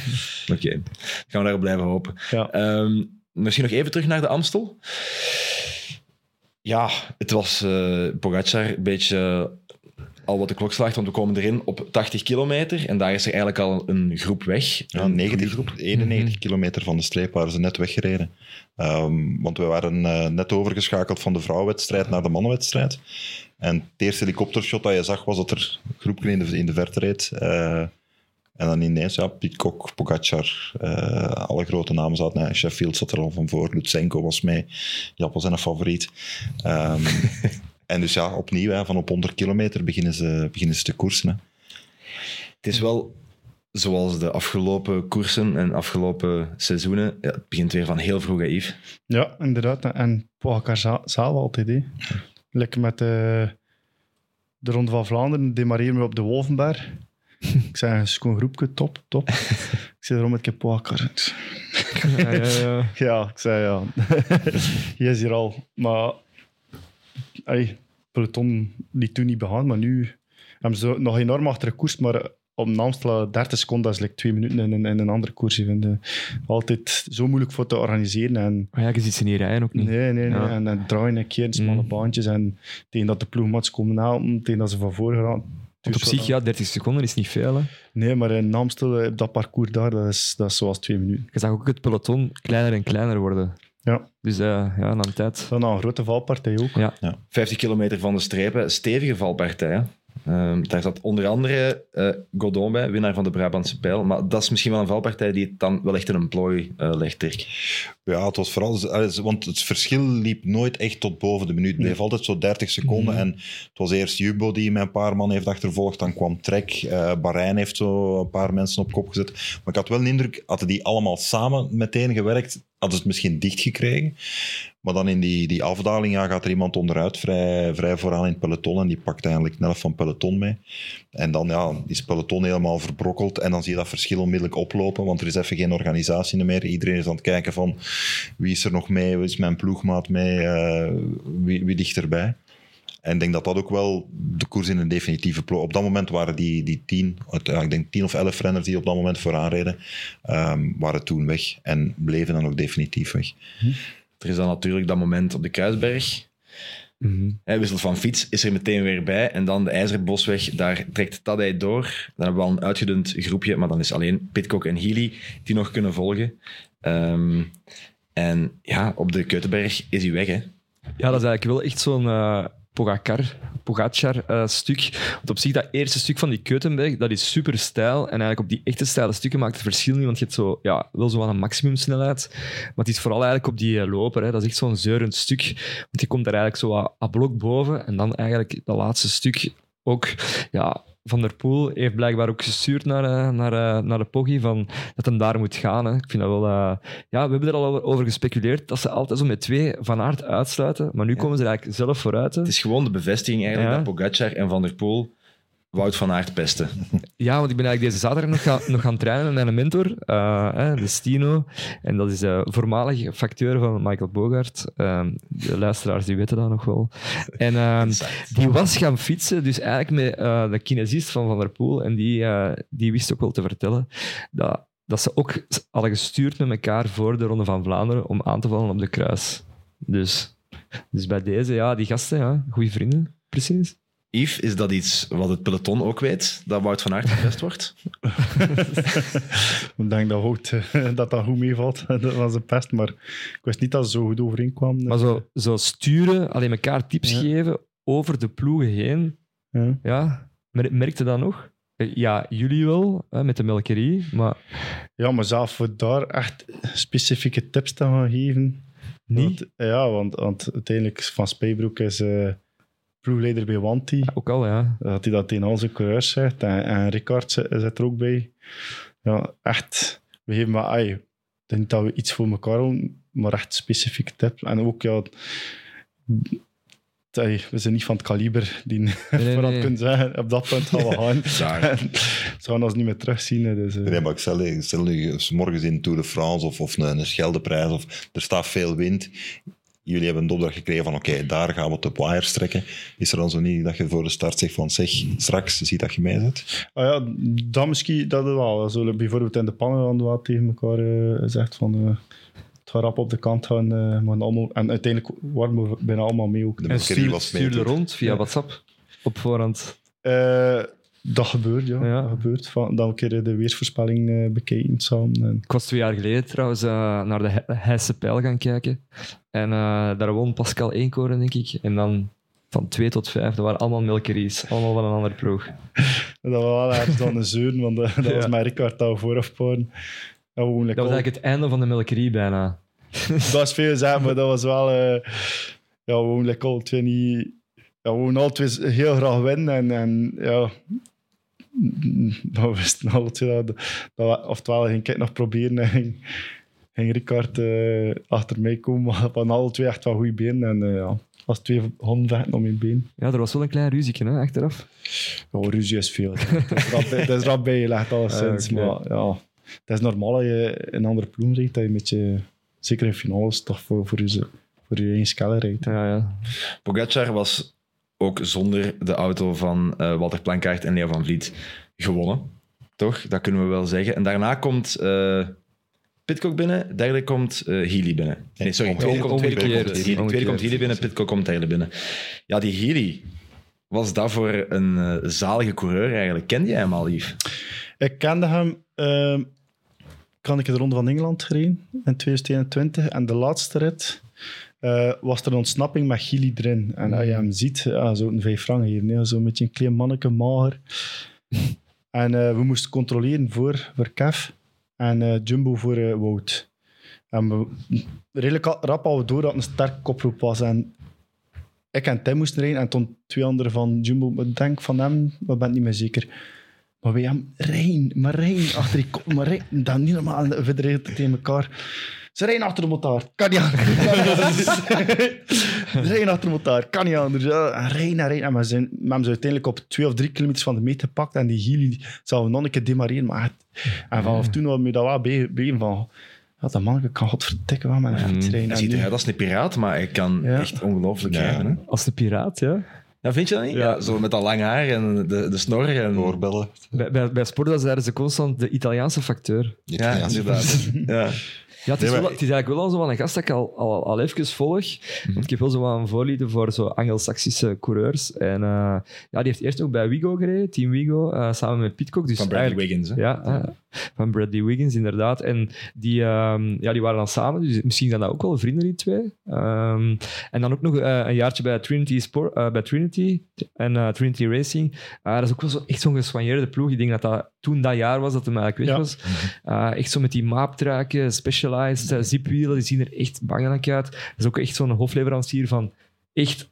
Oké, gaan we daarop blijven hopen. Ja. Ehm, misschien nog even terug naar de Amstel. Ja, het was eh Pogacar een beetje al wat de klok slaagt, want we komen erin op 80 kilometer en daar is er eigenlijk al een groep weg. Ja, Een 90, groep. 91 kilometer van de streep waren ze net weggereden. Ehm, want we waren eh, net overgeschakeld van de vrouwenwedstrijd naar de mannenwedstrijd. En het eerste helikoptershot dat je zag was dat er een groepje in de, in de verte reed. Eh, En dan ineens, ja, Pitcock, Pogacar, eh, alle grote namen zaten. Nee, Sheffield zat er al van voor, Lutsenko was mee. Jap was zijn favoriet. Ehm, en dus ja, opnieuw, hè, van op 100 kilometer beginnen ze, beginnen ze te koersen. Hè. Het is wel zoals de afgelopen koersen en afgelopen seizoenen. Ja, het begint weer van heel vroeg, Yves. Ja, inderdaad. En Pogacar za- zelf altijd. Hè. Lekker met de, de Ronde van Vlaanderen, demareren we op de Wolvenberg. Ik zei, een schoon groepje, top, top. ik zei, erom met Pogacar. Ja, ja, ja. Ja, ik zei ja. Hij is hier al. Maar ey, peloton liet toen niet begaan, maar nu hebben ze nog enorm achter de koers, maar op Amstel 30 seconden, dat is like twee minuten in, een- in een andere koers. Ik vind het altijd zo moeilijk voor te organiseren. En, Maar ja, je ziet ze niet rijden ook niet. nee, nee. En, en draaien een keer in smalle Mm. baantjes. En tegen dat de ploegmats komen helpen, tegen dat ze van voor gaan. Op zich, ja, 30 seconden is niet veel. Hè. Nee, maar in Amstel, eh, dat parcours daar, dat is, dat is zoals twee minuten. Je zag ook het peloton kleiner en kleiner worden. Ja, Dus eh, ja, na een tijd. dan een grote valpartij ook. Ja. 50 kilometer van de strepen, stevige valpartij. hè. Ehm, daar zat onder andere eh Godon bij, winnaar van de Brabantse Pijl. Maar dat is misschien wel een valpartij die het dan wel echt in een plooi eh, legt, Dirk. Ja, het was vooral... eh, Want het verschil liep nooit echt tot boven de minuut. Het bleef altijd zo 30 seconden. En het was eerst Jumbo die met een paar man heeft achtervolgd. Dan kwam Trek. eh Bahrein heeft zo een paar mensen op kop gezet. Maar ik had wel de indruk, hadden die allemaal samen meteen gewerkt, hadden ze het misschien dicht gekregen. Maar dan in die, die afdaling ja, gaat er iemand onderuit, vrij, vrij vooraan in het peloton. En die pakt eigenlijk helft van peloton mee. En dan ja, is het peloton helemaal verbrokkeld. En dan zie je dat verschil onmiddellijk oplopen. Want er is even geen organisatie meer. Iedereen is aan het kijken van wie is er nog mee? Wie is mijn ploegmaat mee? Eh, wie, wie ligt erbij? En ik denk dat dat ook wel de koers in een definitieve ploeg... Op dat moment waren die, die tien, ik denk tien of elf renners die op dat moment vooraan reden, ehm, waren toen weg. En bleven dan ook definitief weg. Er is dan natuurlijk dat moment op de Kruisberg. Hij wisselt van fiets, is er meteen weer bij. En dan de IJzerbosweg, daar trekt Tadej door. Dan hebben we al een uitgedund groepje, maar dan is alleen Pitcock en Healy die nog kunnen volgen. Ehm, en ja, op de Keutenberg is hij weg, hè. Ja, dat is eigenlijk wel echt zo'n eh Pogacar, Pogacar eh, stuk. Want op zich, dat eerste stuk van die Keutenberg, dat is super stijl. En eigenlijk op die echte steile stukken maakt het verschil niet, want je hebt zo, ja, wel zo aan een maximumsnelheid. Maar het is vooral eigenlijk op die eh, loper. Hè. Dat is echt zo'n zeurend stuk. Want je komt daar eigenlijk zo aan blok boven. En dan eigenlijk dat laatste stuk ook... Ja, van der Poel heeft blijkbaar ook gestuurd naar, eh, naar, eh, naar de Poggi van dat hem daar moet gaan. Hè. Ik vind dat wel... eh, ja, we hebben er al over, gespeculeerd dat ze altijd zo met twee van aard uitsluiten. Maar nu komen ze er eigenlijk zelf vooruit. hè. Het is gewoon de bevestiging eigenlijk Ja. dat Pogacar en Van der Poel Wout van Aert pesten. Ja, want ik ben eigenlijk deze zaterdag nog gaan, nog gaan trainen met een mentor, eh, hè, de Stino. En dat is de voormalige facteur van Michael Bogart. Ehm, de luisteraars die weten dat nog wel. En ehm, die was gaan fietsen, dus eigenlijk met eh, de kinesist van Van der Poel. En die, die wist ook wel te vertellen dat, dat ze ook hadden gestuurd met elkaar voor de Ronde van Vlaanderen om aan te vallen op de kruis. Dus, dus bij deze, ja, die gasten, ja, goede vrienden, precies. Yves, is dat iets wat het peloton ook weet? Dat Wout van Aert gepest wordt? Ik denk dat, goed, dat dat goed meevalt. Dat was een pest, maar ik wist niet dat ze zo goed overeenkwamen. Maar zo, zo sturen, alleen elkaar tips Ja. geven over de ploegen heen. Ja. Ja, mer- merkte dat nog? Eh, Ja, jullie wel, hè, met de melkerie, maar Ja, maar zelf voor daar echt specifieke tips te gaan geven. niet. Want, ja, want, want uiteindelijk Van Spijbroek is eh ploegleider bij Wanti. Ook al, ja. Dat hij dat tegen al zijn coureurs zegt. En, en Ricard zit, er ook bij. Ja, echt. We geven maar... Ai, ik denk dat we iets voor elkaar doen, maar echt specifieke tips. En ook, ja... we zijn niet van het kaliber die nee, vooral nee. kunnen zeggen, op dat punt gaan we gaan. Ze gaan ons niet meer terugzien. Dus, eh, Nee, maar ik stel, stel nu s morgens in Tour de France of, of een, een Scheldeprijs, of er staat veel wind. Jullie hebben een opdracht gekregen van oké, daar gaan we het op wires trekken. Is er dan zo niet dat je voor de start zegt van zeg, straks zie dat je mee zit? Ah ja, dat misschien, dat wel. We zullen bijvoorbeeld in de pannen dan wel tegen elkaar eh, gezegd van... eh, het gaat rap op de kant gaan. eh, maar allemaal, en uiteindelijk waren we bijna allemaal mee ook. De En stuur, was mee. rond via Ja. WhatsApp op voorhand. Eh, dat gebeurt, ja. Ja. Dat gebeurt. Van, dat we een keer de weersvoorspelling eh, bekijken samen. En, Ik was twee jaar geleden trouwens eh, naar de He- Heisse Pijl gaan kijken. En eh, daar won Pascal Eenkoren, denk ik. En dan van 2 tot 5, dat waren allemaal Melkeries. Allemaal van een andere ploeg. Dat was wel ergens dan een zeuren, want dat, was mijn Ricard dat we vooraf. Dat, was al- eigenlijk het einde van de Melkerie bijna. dat is veel zeggen, maar dat was wel... eh ja, we like, alle twee niet... Ja, we gewoon alle twee heel graag winnen. En, en ja... We wisten alle twee dat, dat we- oftewel ging ik nog proberen en ging, ging Ricard eh, achter mij komen. Maar van alle twee echt wel goede benen. En eh, ja, als twee honden vechten om je been. Ja, er was wel een klein ruzieke hè, achteraf. Ja, ruzie is veel. Het is rap, bijgelegd, alleszins. Ah, oké. Maar ja, het is normaal dat je een andere ploeg rijdt, dat je met je, zeker in finales, toch voor, voor, je, voor je eigen rijdt. Ja, ja. Pogacar was ook zonder de auto van eh, Walter Plankaart en Leo van Vliet gewonnen. Toch? Dat kunnen we wel zeggen. En daarna komt eh Pitcock binnen, derde komt eh Healy binnen. Nee, sorry, tweede komt, tweede komt. Healy, tweede komt Omgekeerd. Healy binnen, Pitcock komt derde binnen. Ja, die Healy, was dat voor een eh, zalige coureur eigenlijk? Kende jij hem al, Yves? Ik kende hem, ehm kan ik de Ronde van Engeland gereden in 2021. En de laatste rit eh, was er een ontsnapping met Gilly erin. En als je hem ziet, ja, zo een vijf frank hier, nee, zo met een klein manneke, mager. en eh, we moesten controleren voor, voor Kev en eh, Jumbo voor Wout. En we, redelijk rap al door dat het een sterk koproep was. En ik en Tim moesten rijden en toen twee anderen van Jumbo, ik denk van hem, maar ben niet meer zeker. Maar wij hem rijden, maar rijden achter die kop, maar rijden. Dat niet normaal, verder rijden tegen elkaar. Ze rijden achter de motor, kan niet anders. Ze rijden achter de motor, kan niet anders. Ja, en rijden en rijden. En we, zijn, we hebben ze uiteindelijk op twee of drie kilometers van de meet gepakt en die Gili zou nog een keer demareren. Maar het- en vanaf toen hadden we dat wel bij, van... Ja, dat manneke kan godverdikken wel met een fiets rijden. Hij En ziet eruit als een piraat, maar hij kan Ja. echt ongelooflijk Ja. rijden. Hè? Als de piraat, ja. Ja, vind je dat niet? Ja. Ja. zo met dat lang haar en de, de snor. En... Doorbellen. Bij, bij, bij Sporza zeiden ze constant de Italiaanse facteur. Ja, inderdaad. ja. Ja, het is, Nee, wel, het is eigenlijk wel al zo van een gast dat ik al, al, al even volg. Want ik heb wel zo wat een voorliefde voor zo Anglo-Saxische coureurs. En eh, ja, die heeft eerst ook bij Wigo gereden, Team Wigo, eh, samen met Pitcock. Dus Van Bradley eigenlijk- Wiggins. Hè? Ja, eh, van Bradley Wiggins, inderdaad. En die, ehm, ja, die waren dan samen, dus misschien zijn dat ook wel vrienden, die twee. Ehm, en dan ook nog een jaartje bij Trinity, Sport, bij Trinity en Trinity Racing. Dat is ook wel zo, echt zo'n geswanjeerde ploeg. Ik denk dat dat toen dat jaar was dat hij eigenlijk weg Ja. was. Eh, echt zo met die maaptruiken, specialized, uh, zipwielen, die zien er echt bangelijk uit. Dat is ook echt zo'n hofleverancier van echt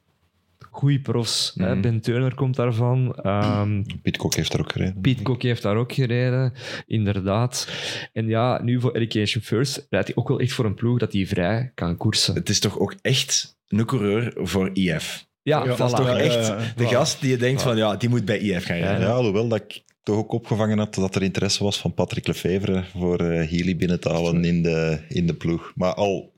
goede profs. hè. Mhm. Ben Turner komt daarvan. Ehm Pitcock heeft er ook gereden. Piet Kok heeft daar ook gereden, inderdaad. En ja, nu voor Education First rijdt hij ook wel echt voor een ploeg dat hij vrij kan koersen. Het is toch ook echt een coureur voor IF. Ja, Ja, Dat is toch echt de gast die je denkt van ja, die moet bij IF gaan rijden. Ja, alhoewel dat ik toch ook opgevangen had dat er interesse was van Patrick Lefevre voor eh Healy binnen te halen in de, in de ploeg. Maar al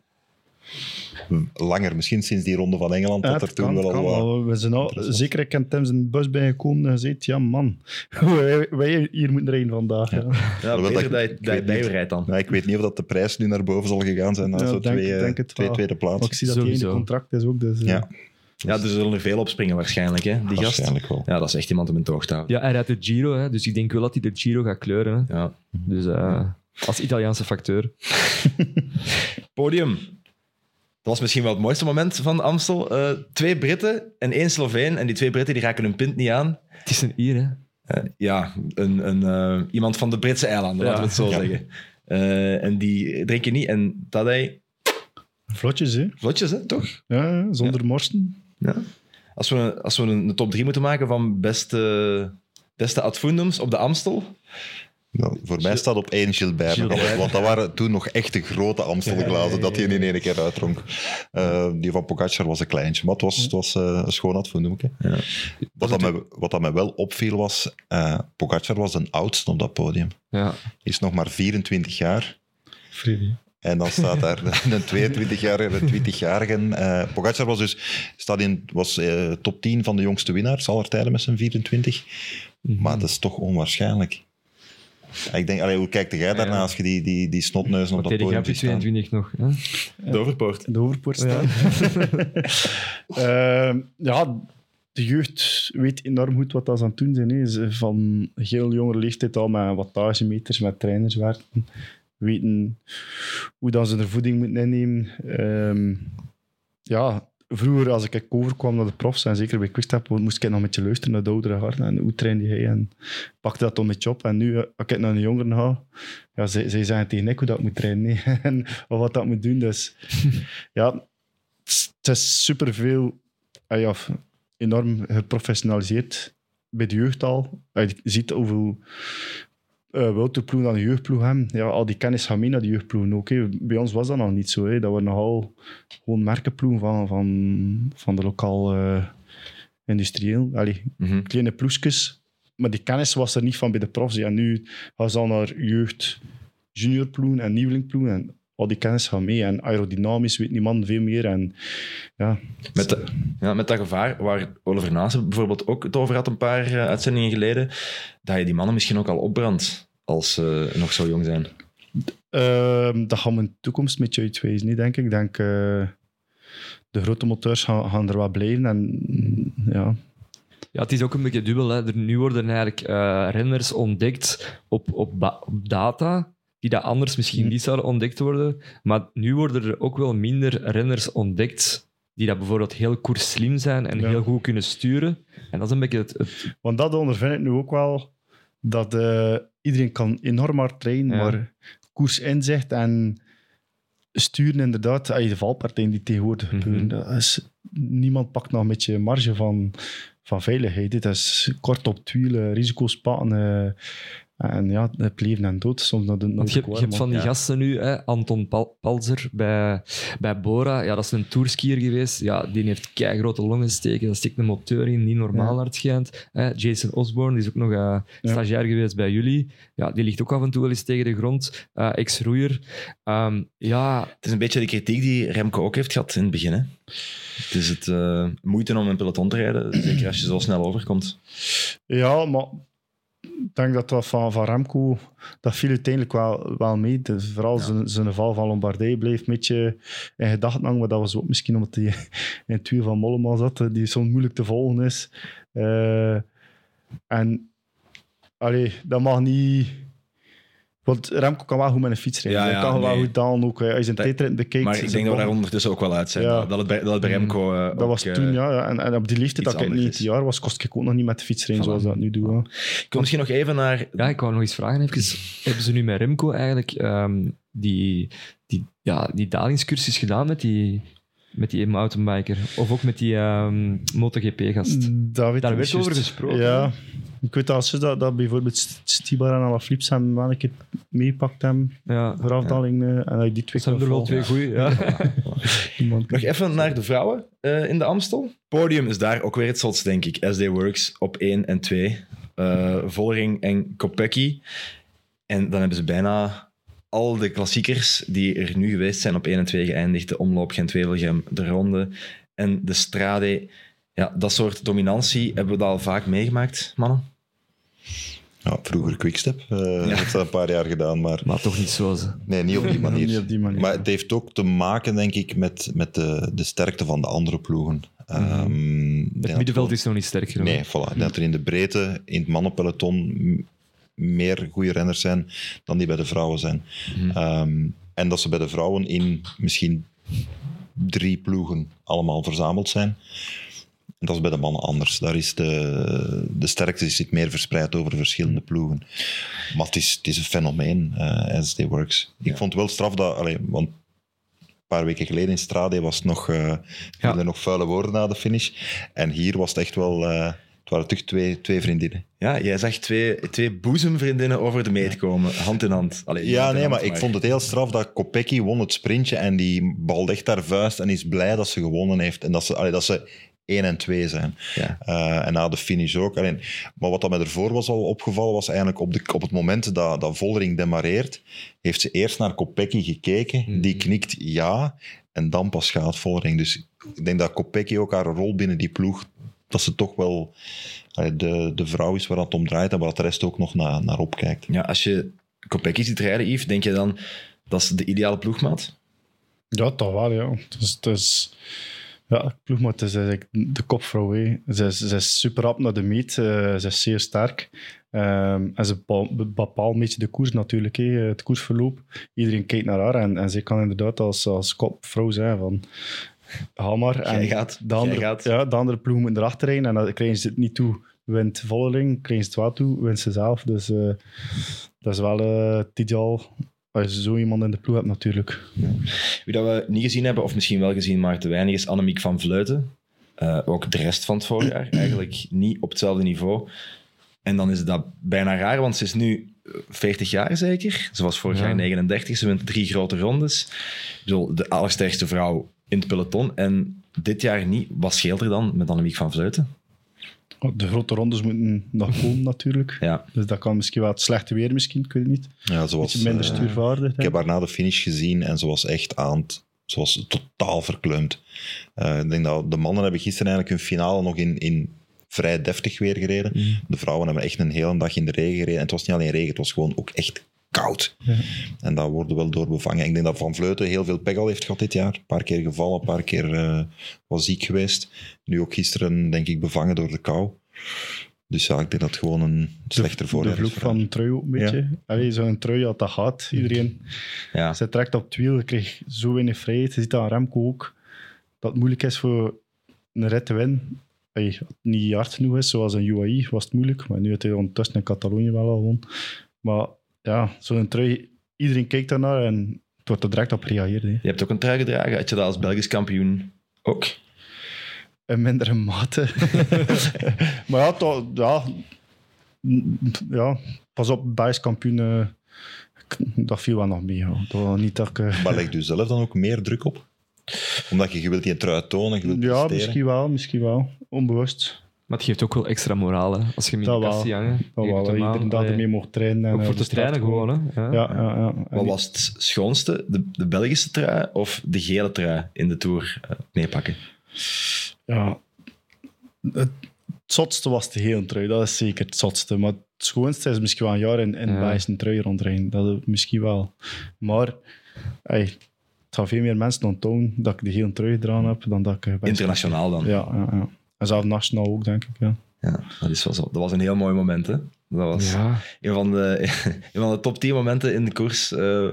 langer, misschien sinds die ronde van Engeland, Ja, dat er toen kan, wel al. We zijn al, zeker, ik heb Tim zijn bus bijgekomen en gezegd, ja man, wij, wij hier moeten rijden vandaag. Ja. Beter dat- dat je- ik dat je weet bij niet. je rijdt dan. Maar ik weet niet of dat de prijs nu naar boven zal gegaan zijn na Ja, zo denk- twee, eh, tweede Maar ik zie dat hij in de contract is ook. Dus, eh, Ja, Ja, dus er zullen er veel opspringen waarschijnlijk, hè, die gast. waarschijnlijk wel. Ja, dat is echt iemand om in toog te houden. Ja, hij rijdt de Giro, hè, dus ik denk wel dat hij de Giro gaat kleuren. Hè. Ja. Dus eh, als Italiaanse facteur. Podium. Dat was misschien wel het mooiste moment van Amstel. Eh, twee Britten en één Sloveen. En die twee Britten die raken hun pint niet aan. Het is een Ier, hè. Eh, ja, een, een, eh, iemand van de Britse eilanden, Ja. laten we het zo Ja. zeggen. Eh, en die drinken niet. En Tadej, Vlotjes, hè? vlotjes, hè, toch? Ja, zonder morsten. Ja. Als we, als we een, top 3 moeten maken van beste, beste advoendums op de Amstel. Nou, voor mij staat op één Gilbert. Gilbert. Want dat waren toen nog echt de grote Amstelglazen dat hij in één keer uitdronk. Eh, die van Pogacar was een kleintje, maar het was, het was eh, een schoon. Ja. Wat, dat me, wat dat me wel opviel was, eh Pogacar was de oudste op dat podium. Ja. Hij is nog maar 24 jaar. En dan staat daar een 22-jarige en een 20-jarige. eh Pogacar was dus staat in, was, eh, top 10 van de jongste winnaars aller tijden met zijn 24. Maar dat is toch onwaarschijnlijk. Ik denk, allee, hoe kijkt jij daarna Ja. als je die, die, die snotneuzen op dat podium ziet staan? 22 nog. Hè. Doverpoort. In de overpoort staan. Ehm, ja, de jeugd weet enorm goed wat dat ze aan het doen zijn. Hè. Ze Van heel jonge leeftijd al met wattagemeters, met trainers werken. Weten hoe dat ze de voeding moeten innemen. Ehm, ja, vroeger, als ik overkwam naar de profs, en zeker bij Quickstep, moest ik nog een beetje luisteren naar de oudere harten. En hoe trainde hij? En pakte dat een beetje op. En nu, eh, als ik naar een jongeren ga, ja, zij, zij zeggen tegen ik hoe dat moet trainen. en of wat dat moet doen. Dus ja, het is superveel, ah ja, enorm geprofessionaliseerd bij de jeugd al. Ah, Je ziet hoeveel uh, Wouterploeg dan de jeugdploeg hebben. Ja, al die kennis gaat mee naar de jeugdploegen ook. hè. Bij ons was dat nog niet zo. Hè. Dat we nogal gewoon merkenploegen van, van, van de lokaal eh, industrieel. Allee, Mhm. kleine ploegjes. Maar die kennis was er niet van bij de profs. En nu gaan ze al naar jeugd, juniorploegen en nieuwelingploegen. En al die kennis gaat mee. En aerodynamisch weet niemand veel meer. En ja, Met, de- ja, met dat gevaar waar Oliver Naassen bijvoorbeeld ook het over had een paar eh, uitzendingen geleden, dat je die mannen misschien ook al opbrandt als ze nog zo jong zijn. Ehm, dat gaan we in de toekomst met je uitwijzen, niet, denk ik. Ik denk, eh, de grote moteurs gaan, gaan er wel blijven. En mm, ja, Ja, het is ook een beetje dubbel. Hè. Er, nu worden eigenlijk eh, renners ontdekt op, op, op data die dat anders misschien Hm. niet zouden ontdekt worden. Maar nu worden er ook wel minder renners ontdekt die dat bijvoorbeeld heel koersslim zijn en Ja. heel goed kunnen sturen. En dat is een beetje het... het want dat ondervind ik nu ook wel. Dat eh, iedereen kan enorm hard trainen, Ja. maar koers inzicht en sturen inderdaad, ah, de valpartijen die tegenwoordig Mhm. gebeuren, dat is, niemand pakt nog een beetje marge van, van veiligheid. Dit is kort op het wiel, eh, risico's pakken eh, en ja, het leven en dood. Soms naar naar Want de je, hebt- je hebt van die ja. gasten nu, hè, Anton Pal- Palzer bij, bij Bora, ja, dat is een tourskier geweest. Ja, die heeft grote longen steken, daar steekt een motor in, niet normaal Ja. hard schijnt. Hè. Jason Osborne, die is ook nog eh, stagiair geweest bij jullie. Ja, die ligt ook af en toe wel eens tegen de grond. Eh, Ex-roeier. Ehm, ja, Het is een beetje de kritiek die Remco ook heeft gehad in het begin. Hè? Het is het eh, moeite om een peloton te rijden, zeker als je zo snel overkomt. Ja, maar ik denk dat dat van, van Remco, dat viel uiteindelijk wel, wel mee. Dus vooral Ja. zijn, zijn val van Lombardije bleef een beetje in gedachten hangen, maar dat was ook misschien omdat hij in het wiel van Mollema zat, die soms moeilijk te volgen is. Eh, en, allee, dat mag niet... Want Remco kan wel goed met een fiets rijden. Ja, Hij ja, kan wel goed dalen ook. Als je zijn Dat- tijdrit bekijkt... Maar ik denk dat we daar ondertussen ook wel uit zijn. Ja. Dat, het bij, dat het bij Remco eh, Dat ook, was eh, toen, ja. ja. En, en op die leeftijd iets dat ik anders 19 is. jaar was, kost ik ook nog niet met de fiets rijden Voilà. zoals dat nu doe. Ik wil misschien nog even naar... ja, ik wou nog eens vragen. Even, hebben ze nu met Remco eigenlijk ehm, die, die, ja, die dalingscursus gedaan met die, met die mountainbiker? Of ook met die ehm, MotoGP-gast? Dat Daar werd niet over gesproken. Ja. Ik weet als ze dat, dat bijvoorbeeld St- Stibar en Alaphilippe hem wel een keer meepakt hebben Ja, voor afdaling. eh, en dat je die twee dat zijn er wel twee goeie. Ja. Iemand- Nog even naar de vrouwen eh, in de Amstel. Podium is daar ook weer het zotst, denk ik. SD Works op 1 en 2. Eh Vollering en Kopecky. En dan hebben ze bijna al de klassiekers die er nu geweest zijn op 1 en 2 geëindigd. De omloop Gent-Wevelgem, de ronde en de Strade. Ja, dat soort dominantie hebben we dat al vaak meegemaakt, mannen. Ja, vroeger Quickstep. eh heeft dat een paar jaar gedaan, maar Maar toch niet zo. ze. nee, niet op die manier. Niet op die manier. Maar het heeft ook te maken, denk ik, met, met de, de sterkte van de andere ploegen. Ehm, ik denk Het middenveld is nog niet sterk genoeg. Nee, voilà. Dat er in de breedte, in het mannenpeloton, meer goede renners zijn dan die bij de vrouwen zijn. Ehm, en dat ze bij de vrouwen in misschien drie ploegen allemaal verzameld zijn. En dat is bij de mannen anders. Daar is de, de sterkte zit meer verspreid over verschillende ploegen. Maar het is, het is een fenomeen, eh SD Works. Ik vond het wel straf dat... Allee, want een paar weken geleden in Strade was het nog, eh Ja. er nog vuile woorden na de finish. En hier was het echt wel... eh, het waren toch twee, twee vriendinnen. Ja, jij zag twee, twee boezemvriendinnen over de meet komen, hand in hand. Allee, Ja, hand nee, hand, maar ik vond het heel straf dat Kopecky won het sprintje en die bal echt haar vuist en is blij dat ze gewonnen heeft. En dat ze, allee, dat ze 1 en 2 zijn. Ja. Eh, en na de finish ook. Alleen, maar wat dat mij ervoor was al opgevallen, was eigenlijk op, de, op het moment dat, dat Vollering demareert, heeft ze eerst naar Kopecky gekeken. Mhm. Die knikt ja, en dan pas gaat Vollering. Dus ik denk dat Kopecky ook haar rol binnen die ploeg, dat ze toch wel de, de vrouw is waar het om draait en waar de rest ook nog naar, naar opkijkt. Ja, als je Kopecky ziet rijden, Yves, denk je dan dat is de ideale ploegmaat? Ja, toch wel, ja. Het is, ja, ploegmaat is eigenlijk de kopvrouw. hè. Ze is, ze is super rap naar de meet. eh, ze is zeer sterk. Ehm, en ze bepaalt, een beetje de koers natuurlijk, hè, het koersverloop. Iedereen kijkt naar haar en, en zij kan inderdaad als, als kopvrouw zijn van... ga maar. En gaat, de andere, gaat. Ja, de andere ploeg moet erachter rijden en dan krijgen ze het niet toe. Wint Vollering, krijgen ze het wel toe, wint ze zelf. Dus eh, dat is wel het ideaal als je zo iemand in de ploeg hebt natuurlijk. Wie dat we niet gezien hebben, of misschien wel gezien, maar te weinig, is Annemiek van Vleuten. Eh, ook de rest van het voorjaar eigenlijk niet op hetzelfde niveau. En dan is dat bijna raar, want ze is nu eh, 40 jaar zeker. Ze was vorig Ja. jaar 39, ze wint drie grote rondes. Ik bedoel, de allersterkste vrouw in het peloton. En dit jaar niet. Wat scheelt er dan met Annemiek van Vleuten? De grote rondes moeten nog komen natuurlijk. Ja, Dus dat kan misschien wel het slechte weer, misschien, ik weet het niet. Ja, ze was, Beetje minder eh, stuurvaardig. ik heb haar na de finish gezien en ze was echt aan het... Ze was totaal verkleumd. Eh, ik denk dat de mannen hebben gisteren eigenlijk hun finale nog in, in vrij deftig weer gereden. De vrouwen hebben echt een hele dag in de regen gereden. En het was niet alleen regen, het was gewoon ook echt koud. Ja. En daar worden wel door bevangen. Ik denk dat Van Vleuten heel veel pech al heeft gehad dit jaar. Een paar keer gevallen, een paar keer eh, was ziek geweest. Nu ook gisteren, denk ik, bevangen door de kou. Dus ja, ik denk dat het gewoon een slechter De voorjaar is. vloek van een trui ook een beetje. Allee, zo'n trui, ja, dat gaat. Iedereen. ja. Zij trekt op het wiel, je krijgt zo weinig vrijheid. Je ziet dat aan Remco ook. Dat het moeilijk is voor een rit te winnen. Allee, als het niet hard genoeg is, zoals een UAE, was het moeilijk. Maar nu heeft hij ondertussen in Catalonië wel al gewonnen. Maar ja, zo'n trui, iedereen kijkt daarnaar en het wordt er direct op gereageerd. Hè. Je hebt ook een trui gedragen. Had je dat als Belgisch kampioen ook? In mindere mate. maar ja, toch, ja, ja, pas op, Belgisch kampioen, eh, dat viel wel nog mee. Ja. Dat was niet dat ik, eh, Maar legt u zelf dan ook meer druk op? Omdat je, je wilt die trui tonen, je wilt ja, presteren. misschien wel, misschien wel. Onbewust. Maar het geeft ook wel extra moraal, hè. Als je hem in Dat de hangen. Dat Je wel, allee, ermee mocht trainen. En Ook eh, voor de te trainen gewoon, hè. Ja. Ja, ja, Wat was het schoonste? De, de Belgische trui of de gele trui in de Tour eh, meepakken? ja, het zotste was de hele trui, dat is zeker het zotste. Maar het schoonste is misschien wel een jaar in, in Ja. Belgische trui rondrijden. Dat is misschien wel. Maar ey, het gaan veel meer mensen onthouden dat ik de hele trui gedaan heb dan dat ik... eh, Internationaal dan. Ja, ja, ja. En zelf nationaal ook, denk ik. Ja. Ja, dat, is wel zo. dat was een heel mooi moment. Hè? Dat was Ja. een, van de, een van de top 10 momenten in de koers. eh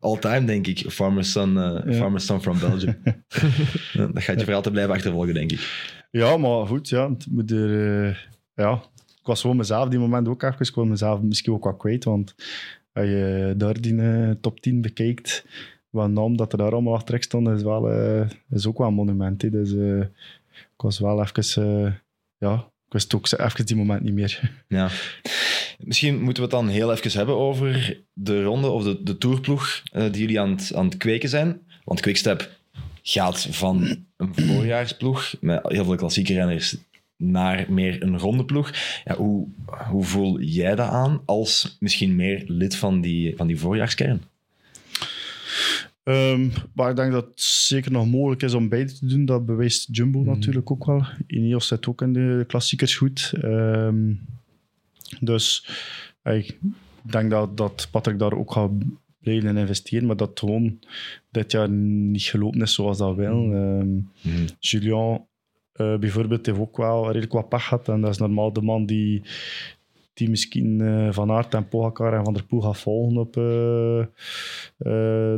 all time, denk ik. Farmer's Son, eh, Ja. Farmer's Son from Belgium. Dat gaat je voor altijd blijven achtervolgen, denk ik. Ja, maar goed, ja, het moet er, eh, ja. Ik was gewoon mezelf die moment ook even. Ik was mezelf misschien ook wat kwijt, want als je daar die top 10 bekijkt, wat naam dat er daar allemaal achter stond, is, wel, is ook wel een monument. hè. Dus eh, ik was wel even, eh, ja, ik wist ook even die moment niet meer. Ja. Misschien moeten we het dan heel even hebben over de ronde of de, de tourploeg eh, die jullie aan het, aan het kweken zijn. Want Quickstep gaat van een voorjaarsploeg met heel veel klassieke renners naar meer een rondeploeg. Ja, hoe, hoe voel jij dat aan als misschien meer lid van die, van die voorjaarskern? Ehm, maar ik denk dat het zeker nog mogelijk is om beide te doen. Dat bewijst Jumbo natuurlijk ook wel. Ineos zit ook in de klassiekers goed. Ehm, dus ey, ik denk dat, dat Patrick daar ook gaat blijven in investeren, maar dat gewoon dit jaar niet gelopen is zoals dat wil. Ehm, Julien eh, bijvoorbeeld heeft ook wel redelijk wat pech gehad. En dat is normaal de man die, die misschien eh, Van Aert en Pogacar en Van der Poel gaat volgen op eh, eh,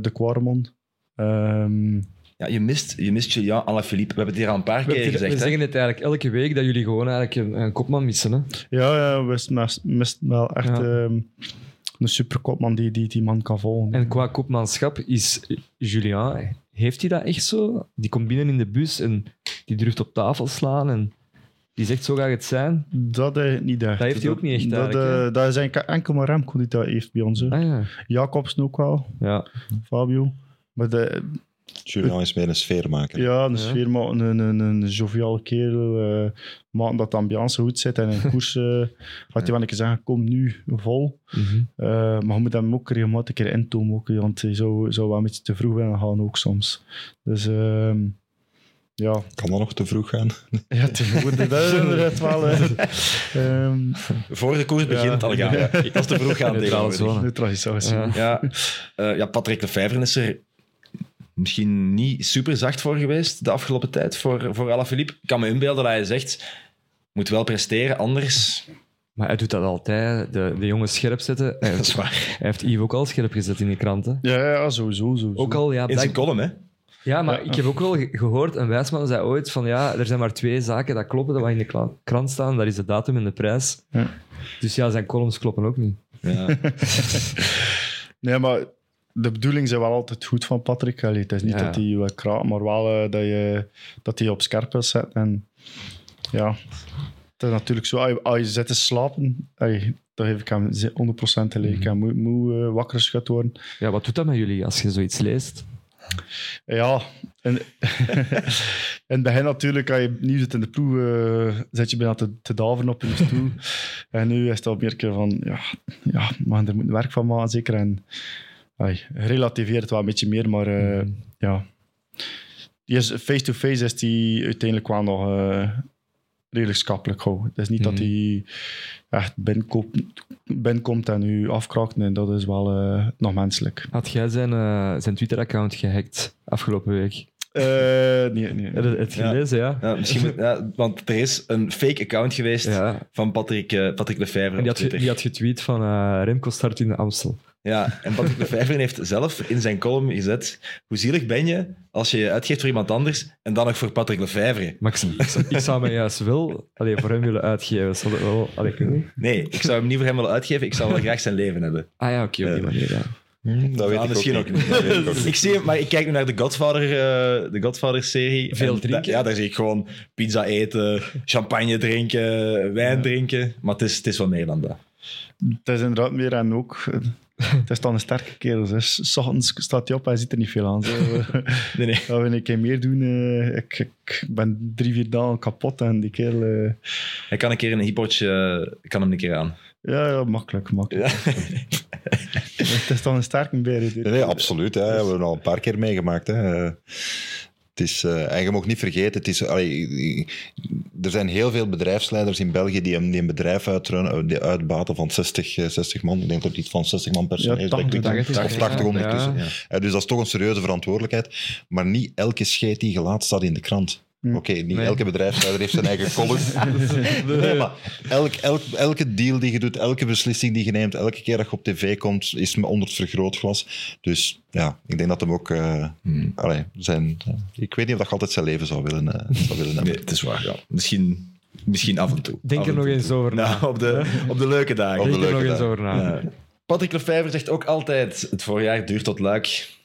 de Quaremont. Ehm, Ja, je mist, je mist Julian Alaphilippe. We hebben het hier al een paar We, keer we gezegd. hè? zeggen het eigenlijk elke week dat jullie gewoon eigenlijk een, een kopman missen. Hè? ja, ja, we mist wel echt Ja. ehm, een superkopman die, die die man kan volgen. En qua kopmanschap is Julien, heeft hij dat echt zo? Die komt binnen in de bus en die durft op tafel slaan en die zegt zo gaat het zijn. Dat is niet echt. Dat heeft hij ook niet echt Dat, eh, dat is eigenlijk enkel maar Remco die dat heeft bij ons. Ah ja. Jacobsen ook wel, ja. Fabio. Maar de, Julian is meer een sfeermaker. Ja, een Ja. sfeer maken, een, een, een joviale kerel. eh maken dat de ambiance goed zit. En in koers eh gaat hij wel een keer zeggen, kom nu vol. Mhm. Eh, maar je moet hem ook regelmatig een keer intomen. Ook, want hij zou, zou wel een beetje te vroeg willen gaan ook soms. Dus ehm, ja, Kan dat nog te vroeg gaan? ja tegenwoordig, dat is inderdaad wel... ehm, Voor de koers begint Ja. het al gaan. Dat is te vroeg gaan Neutrale zone. Ja. Ja, eh, ja, Patrick Lefevre is er misschien niet super zacht voor geweest de afgelopen tijd voor, voor Alaphilippe. Ik kan me inbeelden dat hij zegt, moet wel presteren, anders... Maar hij doet dat altijd, de, de jongens scherp zetten. Hij, Dat is hij waar. heeft Yves ook al scherp gezet in de kranten. Ja, ja, sowieso. sowieso. Ook al, ja, In zijn column, hè? Ja, maar Ja. ik heb ook wel ge- gehoord, een wijsman zei ooit van ja, er zijn maar twee zaken dat kloppen, dat wat in de krant staan, dat is de datum en de prijs. Ja. Dus ja, zijn columns kloppen ook niet. Ja. Nee, maar de bedoeling zijn wel altijd goed van Patrick. Allee, het is niet Ja. dat hij je kraat, maar wel eh, dat, je, dat hij je op scherp wil zetten. En ja, het is natuurlijk zo. Als je, als je zit te slapen, allee, dan geef ik hem ze- 100% gelijk. Hij moet, moet eh, wakker geschud worden. Ja, wat doet dat met jullie als je zoiets leest? Ja, en, in het begin natuurlijk, als je nieuw zit in de ploeg, eh, zit je bijna te, te daveren op je stoel. en nu is het al meer keer van, ja, ja man, er moet werk van maken, zeker. En ai, relativeert het wel een beetje meer, maar eh, ja. Die is face-to-face is die uiteindelijk wel nog eh, redelijk schappelijk gauw. Het is niet dat Mhm. hij echt binnenkomt, binnenkomt en u afkraakt. Nee, dat is wel eh, nog menselijk. Had jij zijn, eh, zijn Twitter-account gehackt afgelopen week? Eh, nee, nee. Het Ja. gelezen, ja? Ja, misschien moet- ja, want er is een fake account geweest Ja. van Patrick, eh, Patrick Lefevre En die had, die had getweet van eh, Remco start in de Amstel. Ja, en Patrick Lefevre heeft zelf in zijn column gezet hoe zielig ben je als je je uitgeeft voor iemand anders en dan nog voor Patrick Lefevre. Maar ik, ik, zou, ik zou me juist wel allee, voor hem willen uitgeven. Zou dat wel, allee, ik weet niet. Nee, ik zou hem niet voor hem willen uitgeven, ik zou wel graag zijn leven hebben. Ah ja, oké, op die Ja. manier. Ja. Hm, dat weet Ja, ik misschien ook niet. Ook niet. Ik zie hem, maar ik kijk nu naar de Godfather, eh, de Godfather-serie. Veel En drinken? da- ja, daar zie ik gewoon pizza eten, champagne drinken, wijn drinken. Maar het is, het is wel meer dan dat. Het is inderdaad meer en ook... Het is dan een sterke kerel. Dus s ochtends staat hij op en hij ziet er niet veel aan. Zo. Nee, nee. Dat wil ik een keer meer doen. eh, ik, ik ben drie, vier dagen kapot en die kerel... eh, Hij kan een keer een hippotje, eh, ik kan hem een keer aan. ja, ja, makkelijk, makkelijk. Ja. Het is dan een sterke beer. dit. Nee, nee, absoluut. Hè. We hebben het al een paar keer meegemaakt. Hè. Eh, Het is, eh, en je mag niet vergeten, het is, allee, er zijn heel veel bedrijfsleiders in België die een, die een bedrijf uitrunnen, die uitbaten van 60, eh, 60 man. Ik denk dat iets van 60 man personeel is. 80, denk ik. 80, of ja. 80 ondertussen. Ja. Eh, dus dat is toch een serieuze verantwoordelijkheid. Maar niet elke scheet die gelaat staat in de krant. Hm. Oké, niet Nee. elke bedrijfsleider heeft zijn eigen column. nee, maar elk, elk, elke deal die je doet, elke beslissing die je neemt, elke keer dat je op tv komt, is met onder het vergrootglas. Dus ja, ik denk dat hem ook... eh, Hmm. allee, zijn, eh, ik weet niet of dat je altijd zijn leven zou willen, eh, zou willen hebben. Nee, het is waar. Ja. Misschien, misschien af en toe. Denk er nog toe. eens over na. Nou, op de, op de leuke dagen. De Denk er nog eens over na. Ja. Patrick Lefevre zegt ook altijd: het voorjaar duurt tot luik.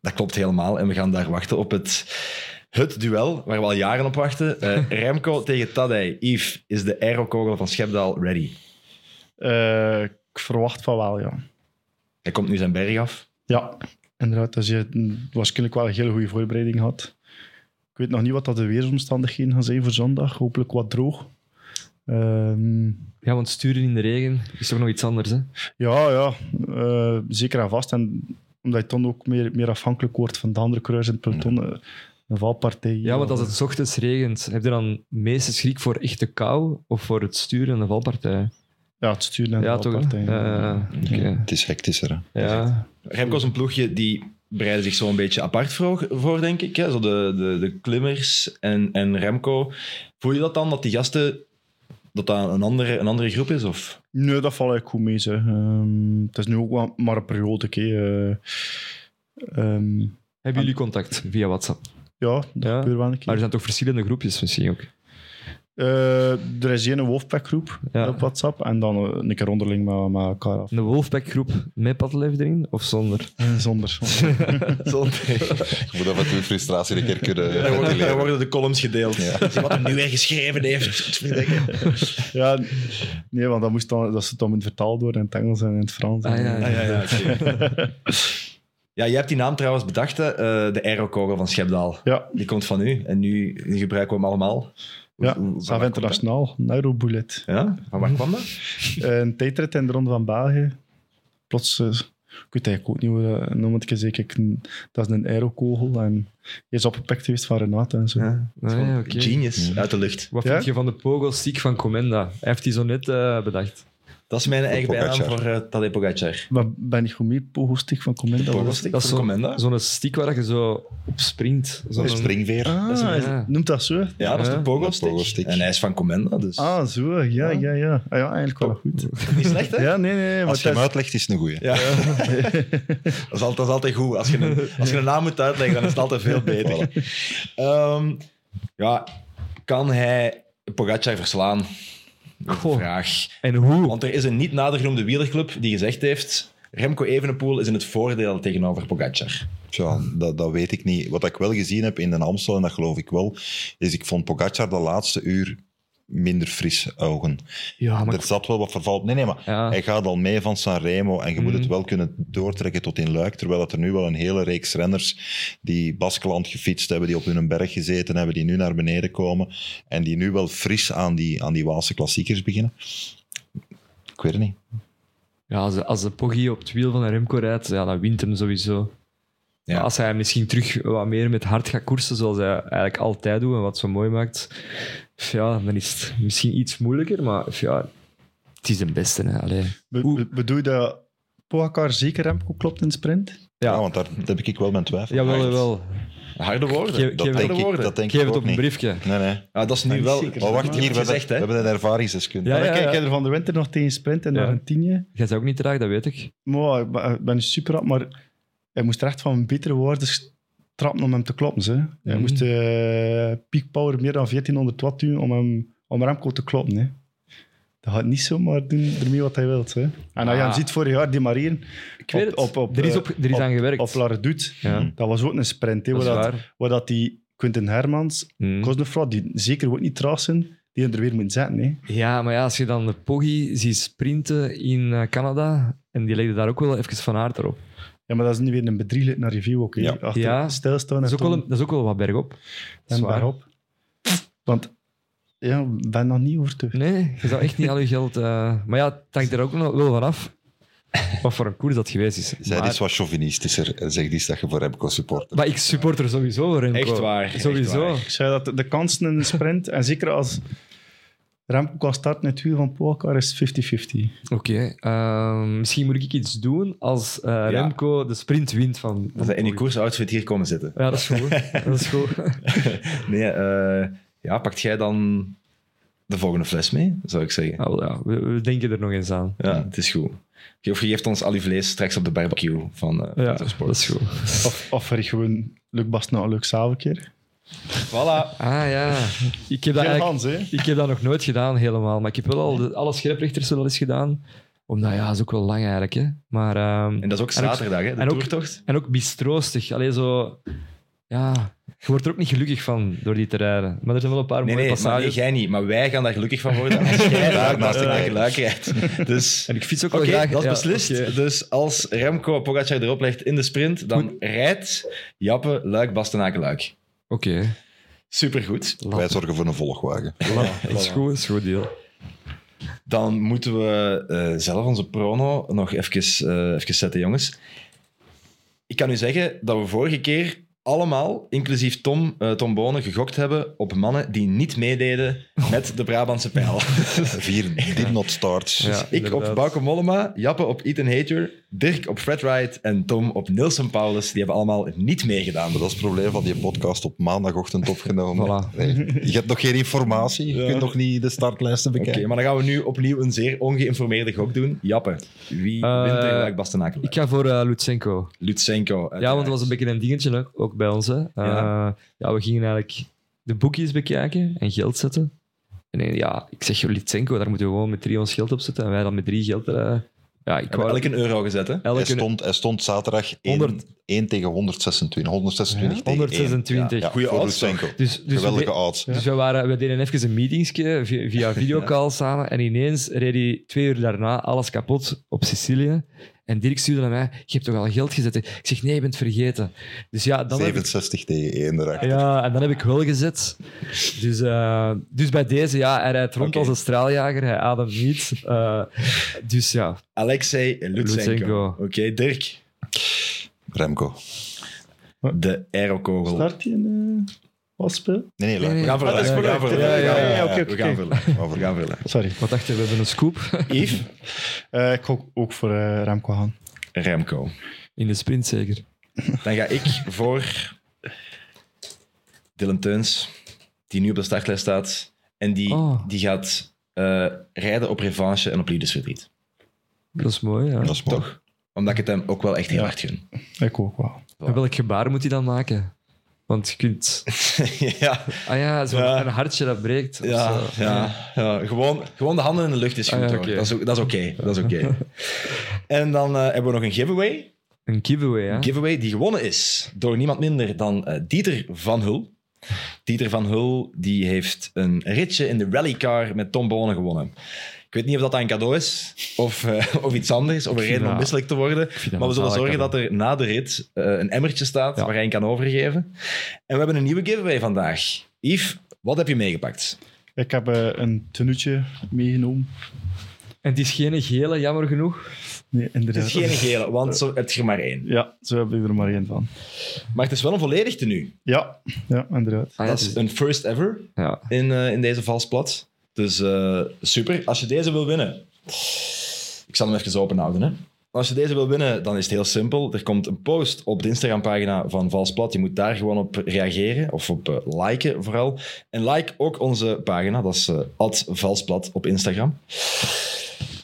Dat klopt helemaal. En we gaan daar wachten op het, het duel waar we al jaren op wachten. Eh, Remco tegen Tadej. Yves, is de aerokogel van Schepdaal ready? Eh, ik verwacht van wel, ja. Hij komt nu zijn berg af. Ja, inderdaad. Dus je waarschijnlijk wel een hele goede voorbereiding had. Ik weet nog niet wat dat de weersomstandigheden gaan zijn voor zondag. Hopelijk wat droog. Ehm, Ja, want sturen in de regen is toch nog iets anders, hè? ja, ja. eh, zeker en vast. En omdat je dan ook meer, meer afhankelijk wordt van de andere coureurs in het peloton. eh, Een valpartij. Ja, want als het 's ochtends regent, heb je dan meeste schrik voor echte kou of voor het sturen en de valpartij? Ja, het sturen en Ja, de toch? valpartij. Ja. Het is hectischer. Hè. Ja. Remco is een ploegje die bereiden zich zo een beetje apart voor, voor denk ik. Hè? Zo de, de, de klimmers en, en Remco. Voel je dat dan, dat die gasten... Dat dat een andere, een andere groep is? Of? Nee, dat valt eigenlijk goed mee. Zeg. Ehm, het is nu ook wel maar een periode. oké. Eh, ehm, Hebben jullie contact via WhatsApp? Ja, dat Ja. gebeurt wel een Maar er zijn toch verschillende groepjes misschien ook? Eh, er is één Wolfpack-groep Ja. op WhatsApp en dan eh, een keer onderling met, met elkaar af. Een Wolfpack-groep met Padlef erin of zonder? Eh, Zonder. Je moet af en toe frustratie een keer kunnen worden, daar ventileren. worden de columns gedeeld. Ja. Wat hij nu weer geschreven heeft. ja, nee, want dat, moest dan, dat ze dan moet vertaald worden in het Engels en in het Frans. Ah, ja, ja. Ah, ja, ja. ja, je hebt die naam trouwens bedacht, hè? eh, de aerokogel van Schepdaal. Ja, Die komt van u en nu gebruiken we hem allemaal. Ja Internationaal, een Eurobullet. dat? Ja, van waar kwam dat? een tijdrit in de Ronde van België. Plots, eh, ik weet eigenlijk ook niet hoe dat noem het zeker. Ik, dat is een aerokogel en hij is opgepikt geweest van Renate en zo. Ja, Ah, ja, oké. Genius, uit de lucht. Wat Ja? vind je van de pogelstick van Comenda? Hij heeft die zo net eh, bedacht. Dat is mijn eigen bijnaam voor eh Tadej Pogacar. Maar ben ik goed mee? Pogo-stick van Comenda. Pogo-stick? Voor zo'n Comenda? zo'n stick waar je zo op sprint. Zo'n Een springveer. Ah, Dat is een- is- ja. noemt dat zo? Ja, dat is de Pogo-stick. Pogo-stick. En hij is van Comenda, dus Ah, zo. Ja, ja, ja. Ah, ja, eigenlijk wel goed. niet slecht, hè? Ja, nee, nee. Als je hem is- uitlegt, is het een goeie. Ja. dat, is altijd, dat is altijd goed. Als je, een, als je een naam moet uitleggen, dan is het altijd veel beter. Ehm, ja, kan hij Pogacar verslaan? Goh. Vraag. En hoe? Want er is een niet nader genoemde wielerclub die gezegd heeft Remco Evenepoel is in het voordeel tegenover Pogacar. Tja, dat, dat weet ik niet. Wat ik wel gezien heb in de Amstel, en dat geloof ik wel, is ik vond Pogacar de laatste uur minder fris ogen. Ja, maar Er zat wel wat verval. Nee, nee, maar Ja. hij gaat al mee van Sanremo en je moet Mhm. het wel kunnen doortrekken tot in Luik, terwijl dat er nu wel een hele reeks renners die Baskeland gefietst hebben, die op hun berg gezeten hebben, die nu naar beneden komen en die nu wel fris aan die, aan die Waalse klassiekers beginnen. Ik weet het niet. ja, als, de, als de Poggi op het wiel van een Remco rijdt, ja, dan wint hem sowieso. Ja. Maar als hij misschien terug wat meer met hard gaat koersen, zoals hij eigenlijk altijd doet en wat zo mooi maakt, ja, dan is het misschien iets moeilijker, maar ja, het is de beste. Hè. Allee. Be- bedoel je dat Pogacar zeker Remco klopt in sprint? Ja, Ja, want daar heb ik wel mijn twijfel. jawel, Hard. jawel. Harde woorden. Geef- Dat geef denk, het ik, woorden. dat denk Geef ik het ook op een niet. briefje. Nee, nee. Ja, dat is nu niet wel... zeker. Maar wacht, hier, we, hebben, gezegd, hè. we hebben een ervaringsdeskundige. Ja, Maar ja, kijk, ja. ik heb er van de winter nog tegen sprint in Ja. Argentinië. Jij is ook niet traag, dat weet ik. Maar ik ben- super rap, maar hij moest er echt van betere woorden trappen om hem te kloppen. Hè. Hij Mhm. moest eh peak power meer dan 1400 watt doen om, hem, om Remco te kloppen. Hè. Dat gaat niet zomaar doen ermee wat hij wil. Hè. En als je hem Ah. ziet vorig jaar demareren Ik weet op, het. op, op, er is, eh, op, er is aan gewerkt. op La Redoute, ja, dat was ook een sprint. Hè, dat waar, dat, waar. waar dat die Quentin Hermans, Mm. Die zeker ook niet traag zijn, die er weer moet zetten. Hè. Ja, maar ja, als je dan de Poggi ziet sprinten in eh, Canada, en die legde daar ook wel even van aard erop. Ja, maar dat is nu weer een bedrieglijk naar review ook. hè. Ja. Achter Ja. stilstaan Dat en is, ook wel, een- dat is ook wel wat bergop. en Zwaar. waarop. Want ja, ben nog niet overtuigd. Nee, je zou echt niet al je geld... eh, Maar ja, het hangt er ook nog wel van af wat voor een koers dat geweest is. Zij maar, is wat chauvinistischer en zegt iets dat je voor Remco supporter. maar ik support er sowieso voor Remco. Echt waar, echt Sowieso. waar. Ik zei dat de- de kansen in de sprint, en zeker als Remco kan starten in het wiel van Pogacar, is 50-50. Oké, ehm, misschien moet ik iets doen als eh, Remco de sprint wint van... Dat hij in die koersoutfit hier komen zitten. Ja, dat is goed. dat is goed. Nee, eh, ja, pakt jij dan de volgende fles mee, zou ik zeggen. Nou, ja, we, we denken er nog eens aan. Ja, het is goed. Of je geeft ons al uw vlees straks op de barbecue van eh Ja, dat is goed. Of, of er gewoon Luc Bast nou een leuk keer. Voilà. Ah ja, ik heb dat, Hans, hè? ik heb dat nog nooit gedaan helemaal. Maar ik heb wel al de, alle scherprechters wel eens gedaan. Omdat ja, dat is ook wel lang eigenlijk. Hè. Maar, ehm, En dat is ook En ook- zaterdag, hè, de en ook- toertocht. en ook bistroostig. Allee, zo... Ja, je wordt er ook niet gelukkig van door die te rijden. Maar er zijn wel een paar Nee, mooie nee, nee, jij niet. Maar wij gaan daar gelukkig van worden als jij daar naast kijken. geluid rijdt. Dus... En ik fiets ook wel graag. dat is ja, beslist. Dus als Remco Pogacar erop legt in de sprint, dan rijdt Jappe Luik Bastenaken Luik. Oké. Supergoed. Wij zorgen voor een volgwagen. Dat is goed, dat is goed deal. Dan moeten we eh, zelf onze prono nog even, eh, even zetten, jongens. Ik kan u zeggen dat we vorige keer allemaal, inclusief Tom, eh, Tom Bonen, gegokt hebben op mannen die niet meededen met de Brabantse pijl. Vier did not starts. Ja, ik op inderdaad. Bauke Mollema, Jappe op Ethan Hater, Dirk op Fred Wright en Tom op Nielsen Paulus. Die hebben allemaal niet meegedaan. Dat is het probleem van die podcast op maandagochtend opgenomen. Voilà. Nee, je hebt nog geen informatie. Je Ja. kunt nog niet de startlijsten Oké, bekijken. maar dan gaan we nu opnieuw een zeer ongeïnformeerde gok doen. Jappe, wie Eh, wint er Luik Bastenaken? Ik ga voor eh, Lutsenko. Lutsenko. Ja, want dat was een beetje een dingetje hè, ook bij ons. Hè. Eh, Ja. ja. we gingen eigenlijk de boekjes bekijken en geld zetten. En ja, ik zeg Lutsenko, daar moeten we gewoon met drie ons geld op zetten. En wij dan met drie geld. eh, ja, ik wou elk een euro gezet, hè? elke Hij stond, hij stond zaterdag 1, 100. 1 tegen 126. 126 tegen 1. 126. Ja, Goeie odds. Dus, dus, Geweldige odds. dus we, waren, we deden even een meetingsje via, via videocall samen. En ineens reed hij twee uur daarna alles kapot op Sicilië. En Dirk stuurde naar mij, je hebt toch al geld gezet? Ik zeg, nee, je bent vergeten. Dus ja, dan heb ik, 67 tegen 1 erachter. ja, en dan heb ik wel gezet. Dus, eh, dus bij deze, ja, hij rijdt rond als een straaljager, hij ademt niet. Eh, dus ja, Alexei Lutsenko. Lutsenko. Oké, Dirk. Remco. De aerokogel. Start hij Nee, nee, Nee, nee. We gaan vullen. Ah, we gaan vullen. Ja, ja, gaan ja, vullen. oké, oké, We gaan oké. vullen. We gaan vullen. Sorry. Wat dacht je, we hebben een scoop Yves, Eh, ik ga ook- ook voor eh, Remco gaan. Remco. in de sprint zeker. Dan ga ik voor Dylan Teuns, die nu op de startlijst staat. En die, Oh. die gaat eh, rijden op revanche en op liefdesverdriet. Dat is mooi, ja. Dat is mooi. Toch? Omdat ik het hem ook wel echt heel Ja. hard gun. Ik ook wel. En welk gebaar moet hij dan maken? Want je kunt... ja, Ah ja, zo'n Ja. een hartje dat breekt. of ja, zo. ja, ja. Gewoon, gewoon de handen in de lucht is goed. Ah, ja, oké. Dat is, ook- dat is oké. dat is oké. en dan eh, hebben we nog een giveaway. Een giveaway, ja. Een giveaway die gewonnen is door niemand minder dan eh, Dieter van Hul. Dieter van Hul die heeft een ritje in de rallycar met Tom Bonen gewonnen. Ik weet niet of dat een cadeau is of, eh, of iets anders, of een reden om misselijk te worden. Maar we zullen zorgen dat er na de rit eh, een emmertje staat Ja. waar hij een kan overgeven. En we hebben een nieuwe giveaway vandaag. Yves, wat heb je meegepakt? Ik heb eh, een tenuutje meegenomen. En het is geen gele, jammer genoeg. Nee, Het inderdaad. is geen gele, want zo heb je er maar één. Ja, zo heb ik er maar één van. Maar het is wel een volledig tenue. Ja, ja inderdaad. Ah, ja, dat het is is- een first ever. ja. in, in deze valsplat. Dus eh, super. Als je deze wil winnen... Ik zal hem even open houden. Hè. Als je deze wil winnen, dan is het heel simpel. Er komt een post op de Instagram-pagina van Valsplat. Je moet daar gewoon op reageren, of op eh, liken vooral. En like ook onze pagina, dat is uh, Valsplat op Instagram.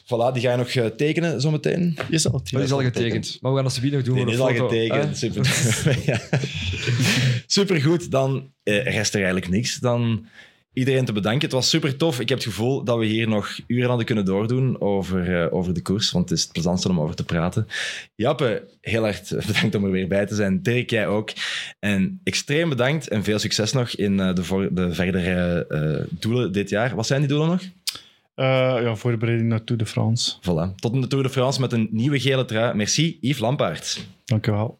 Voilà, die ga je nog eh, tekenen zometeen. Is al Dat is al getekend. Maar we gaan dat nog doen Die is al getekend. hè? Super. ja. Supergoed. Dan eh, rest er eigenlijk niks. Dan iedereen te bedanken. Het was super tof. Ik heb het gevoel dat we hier nog uren hadden kunnen doordoen over, eh, over de koers. Want het is het plezantste om over te praten. Jappe, heel erg bedankt om er weer bij te zijn. Dirk, jij ook. En extreem bedankt en veel succes nog in eh, de, voor, de verdere eh, doelen dit jaar. Wat zijn die doelen nog? Ja, voorbereiding naar Tour de France. Voilà. Tot in de Tour de France met een nieuwe gele trui. Merci, Yves Lampaert. Dank u wel.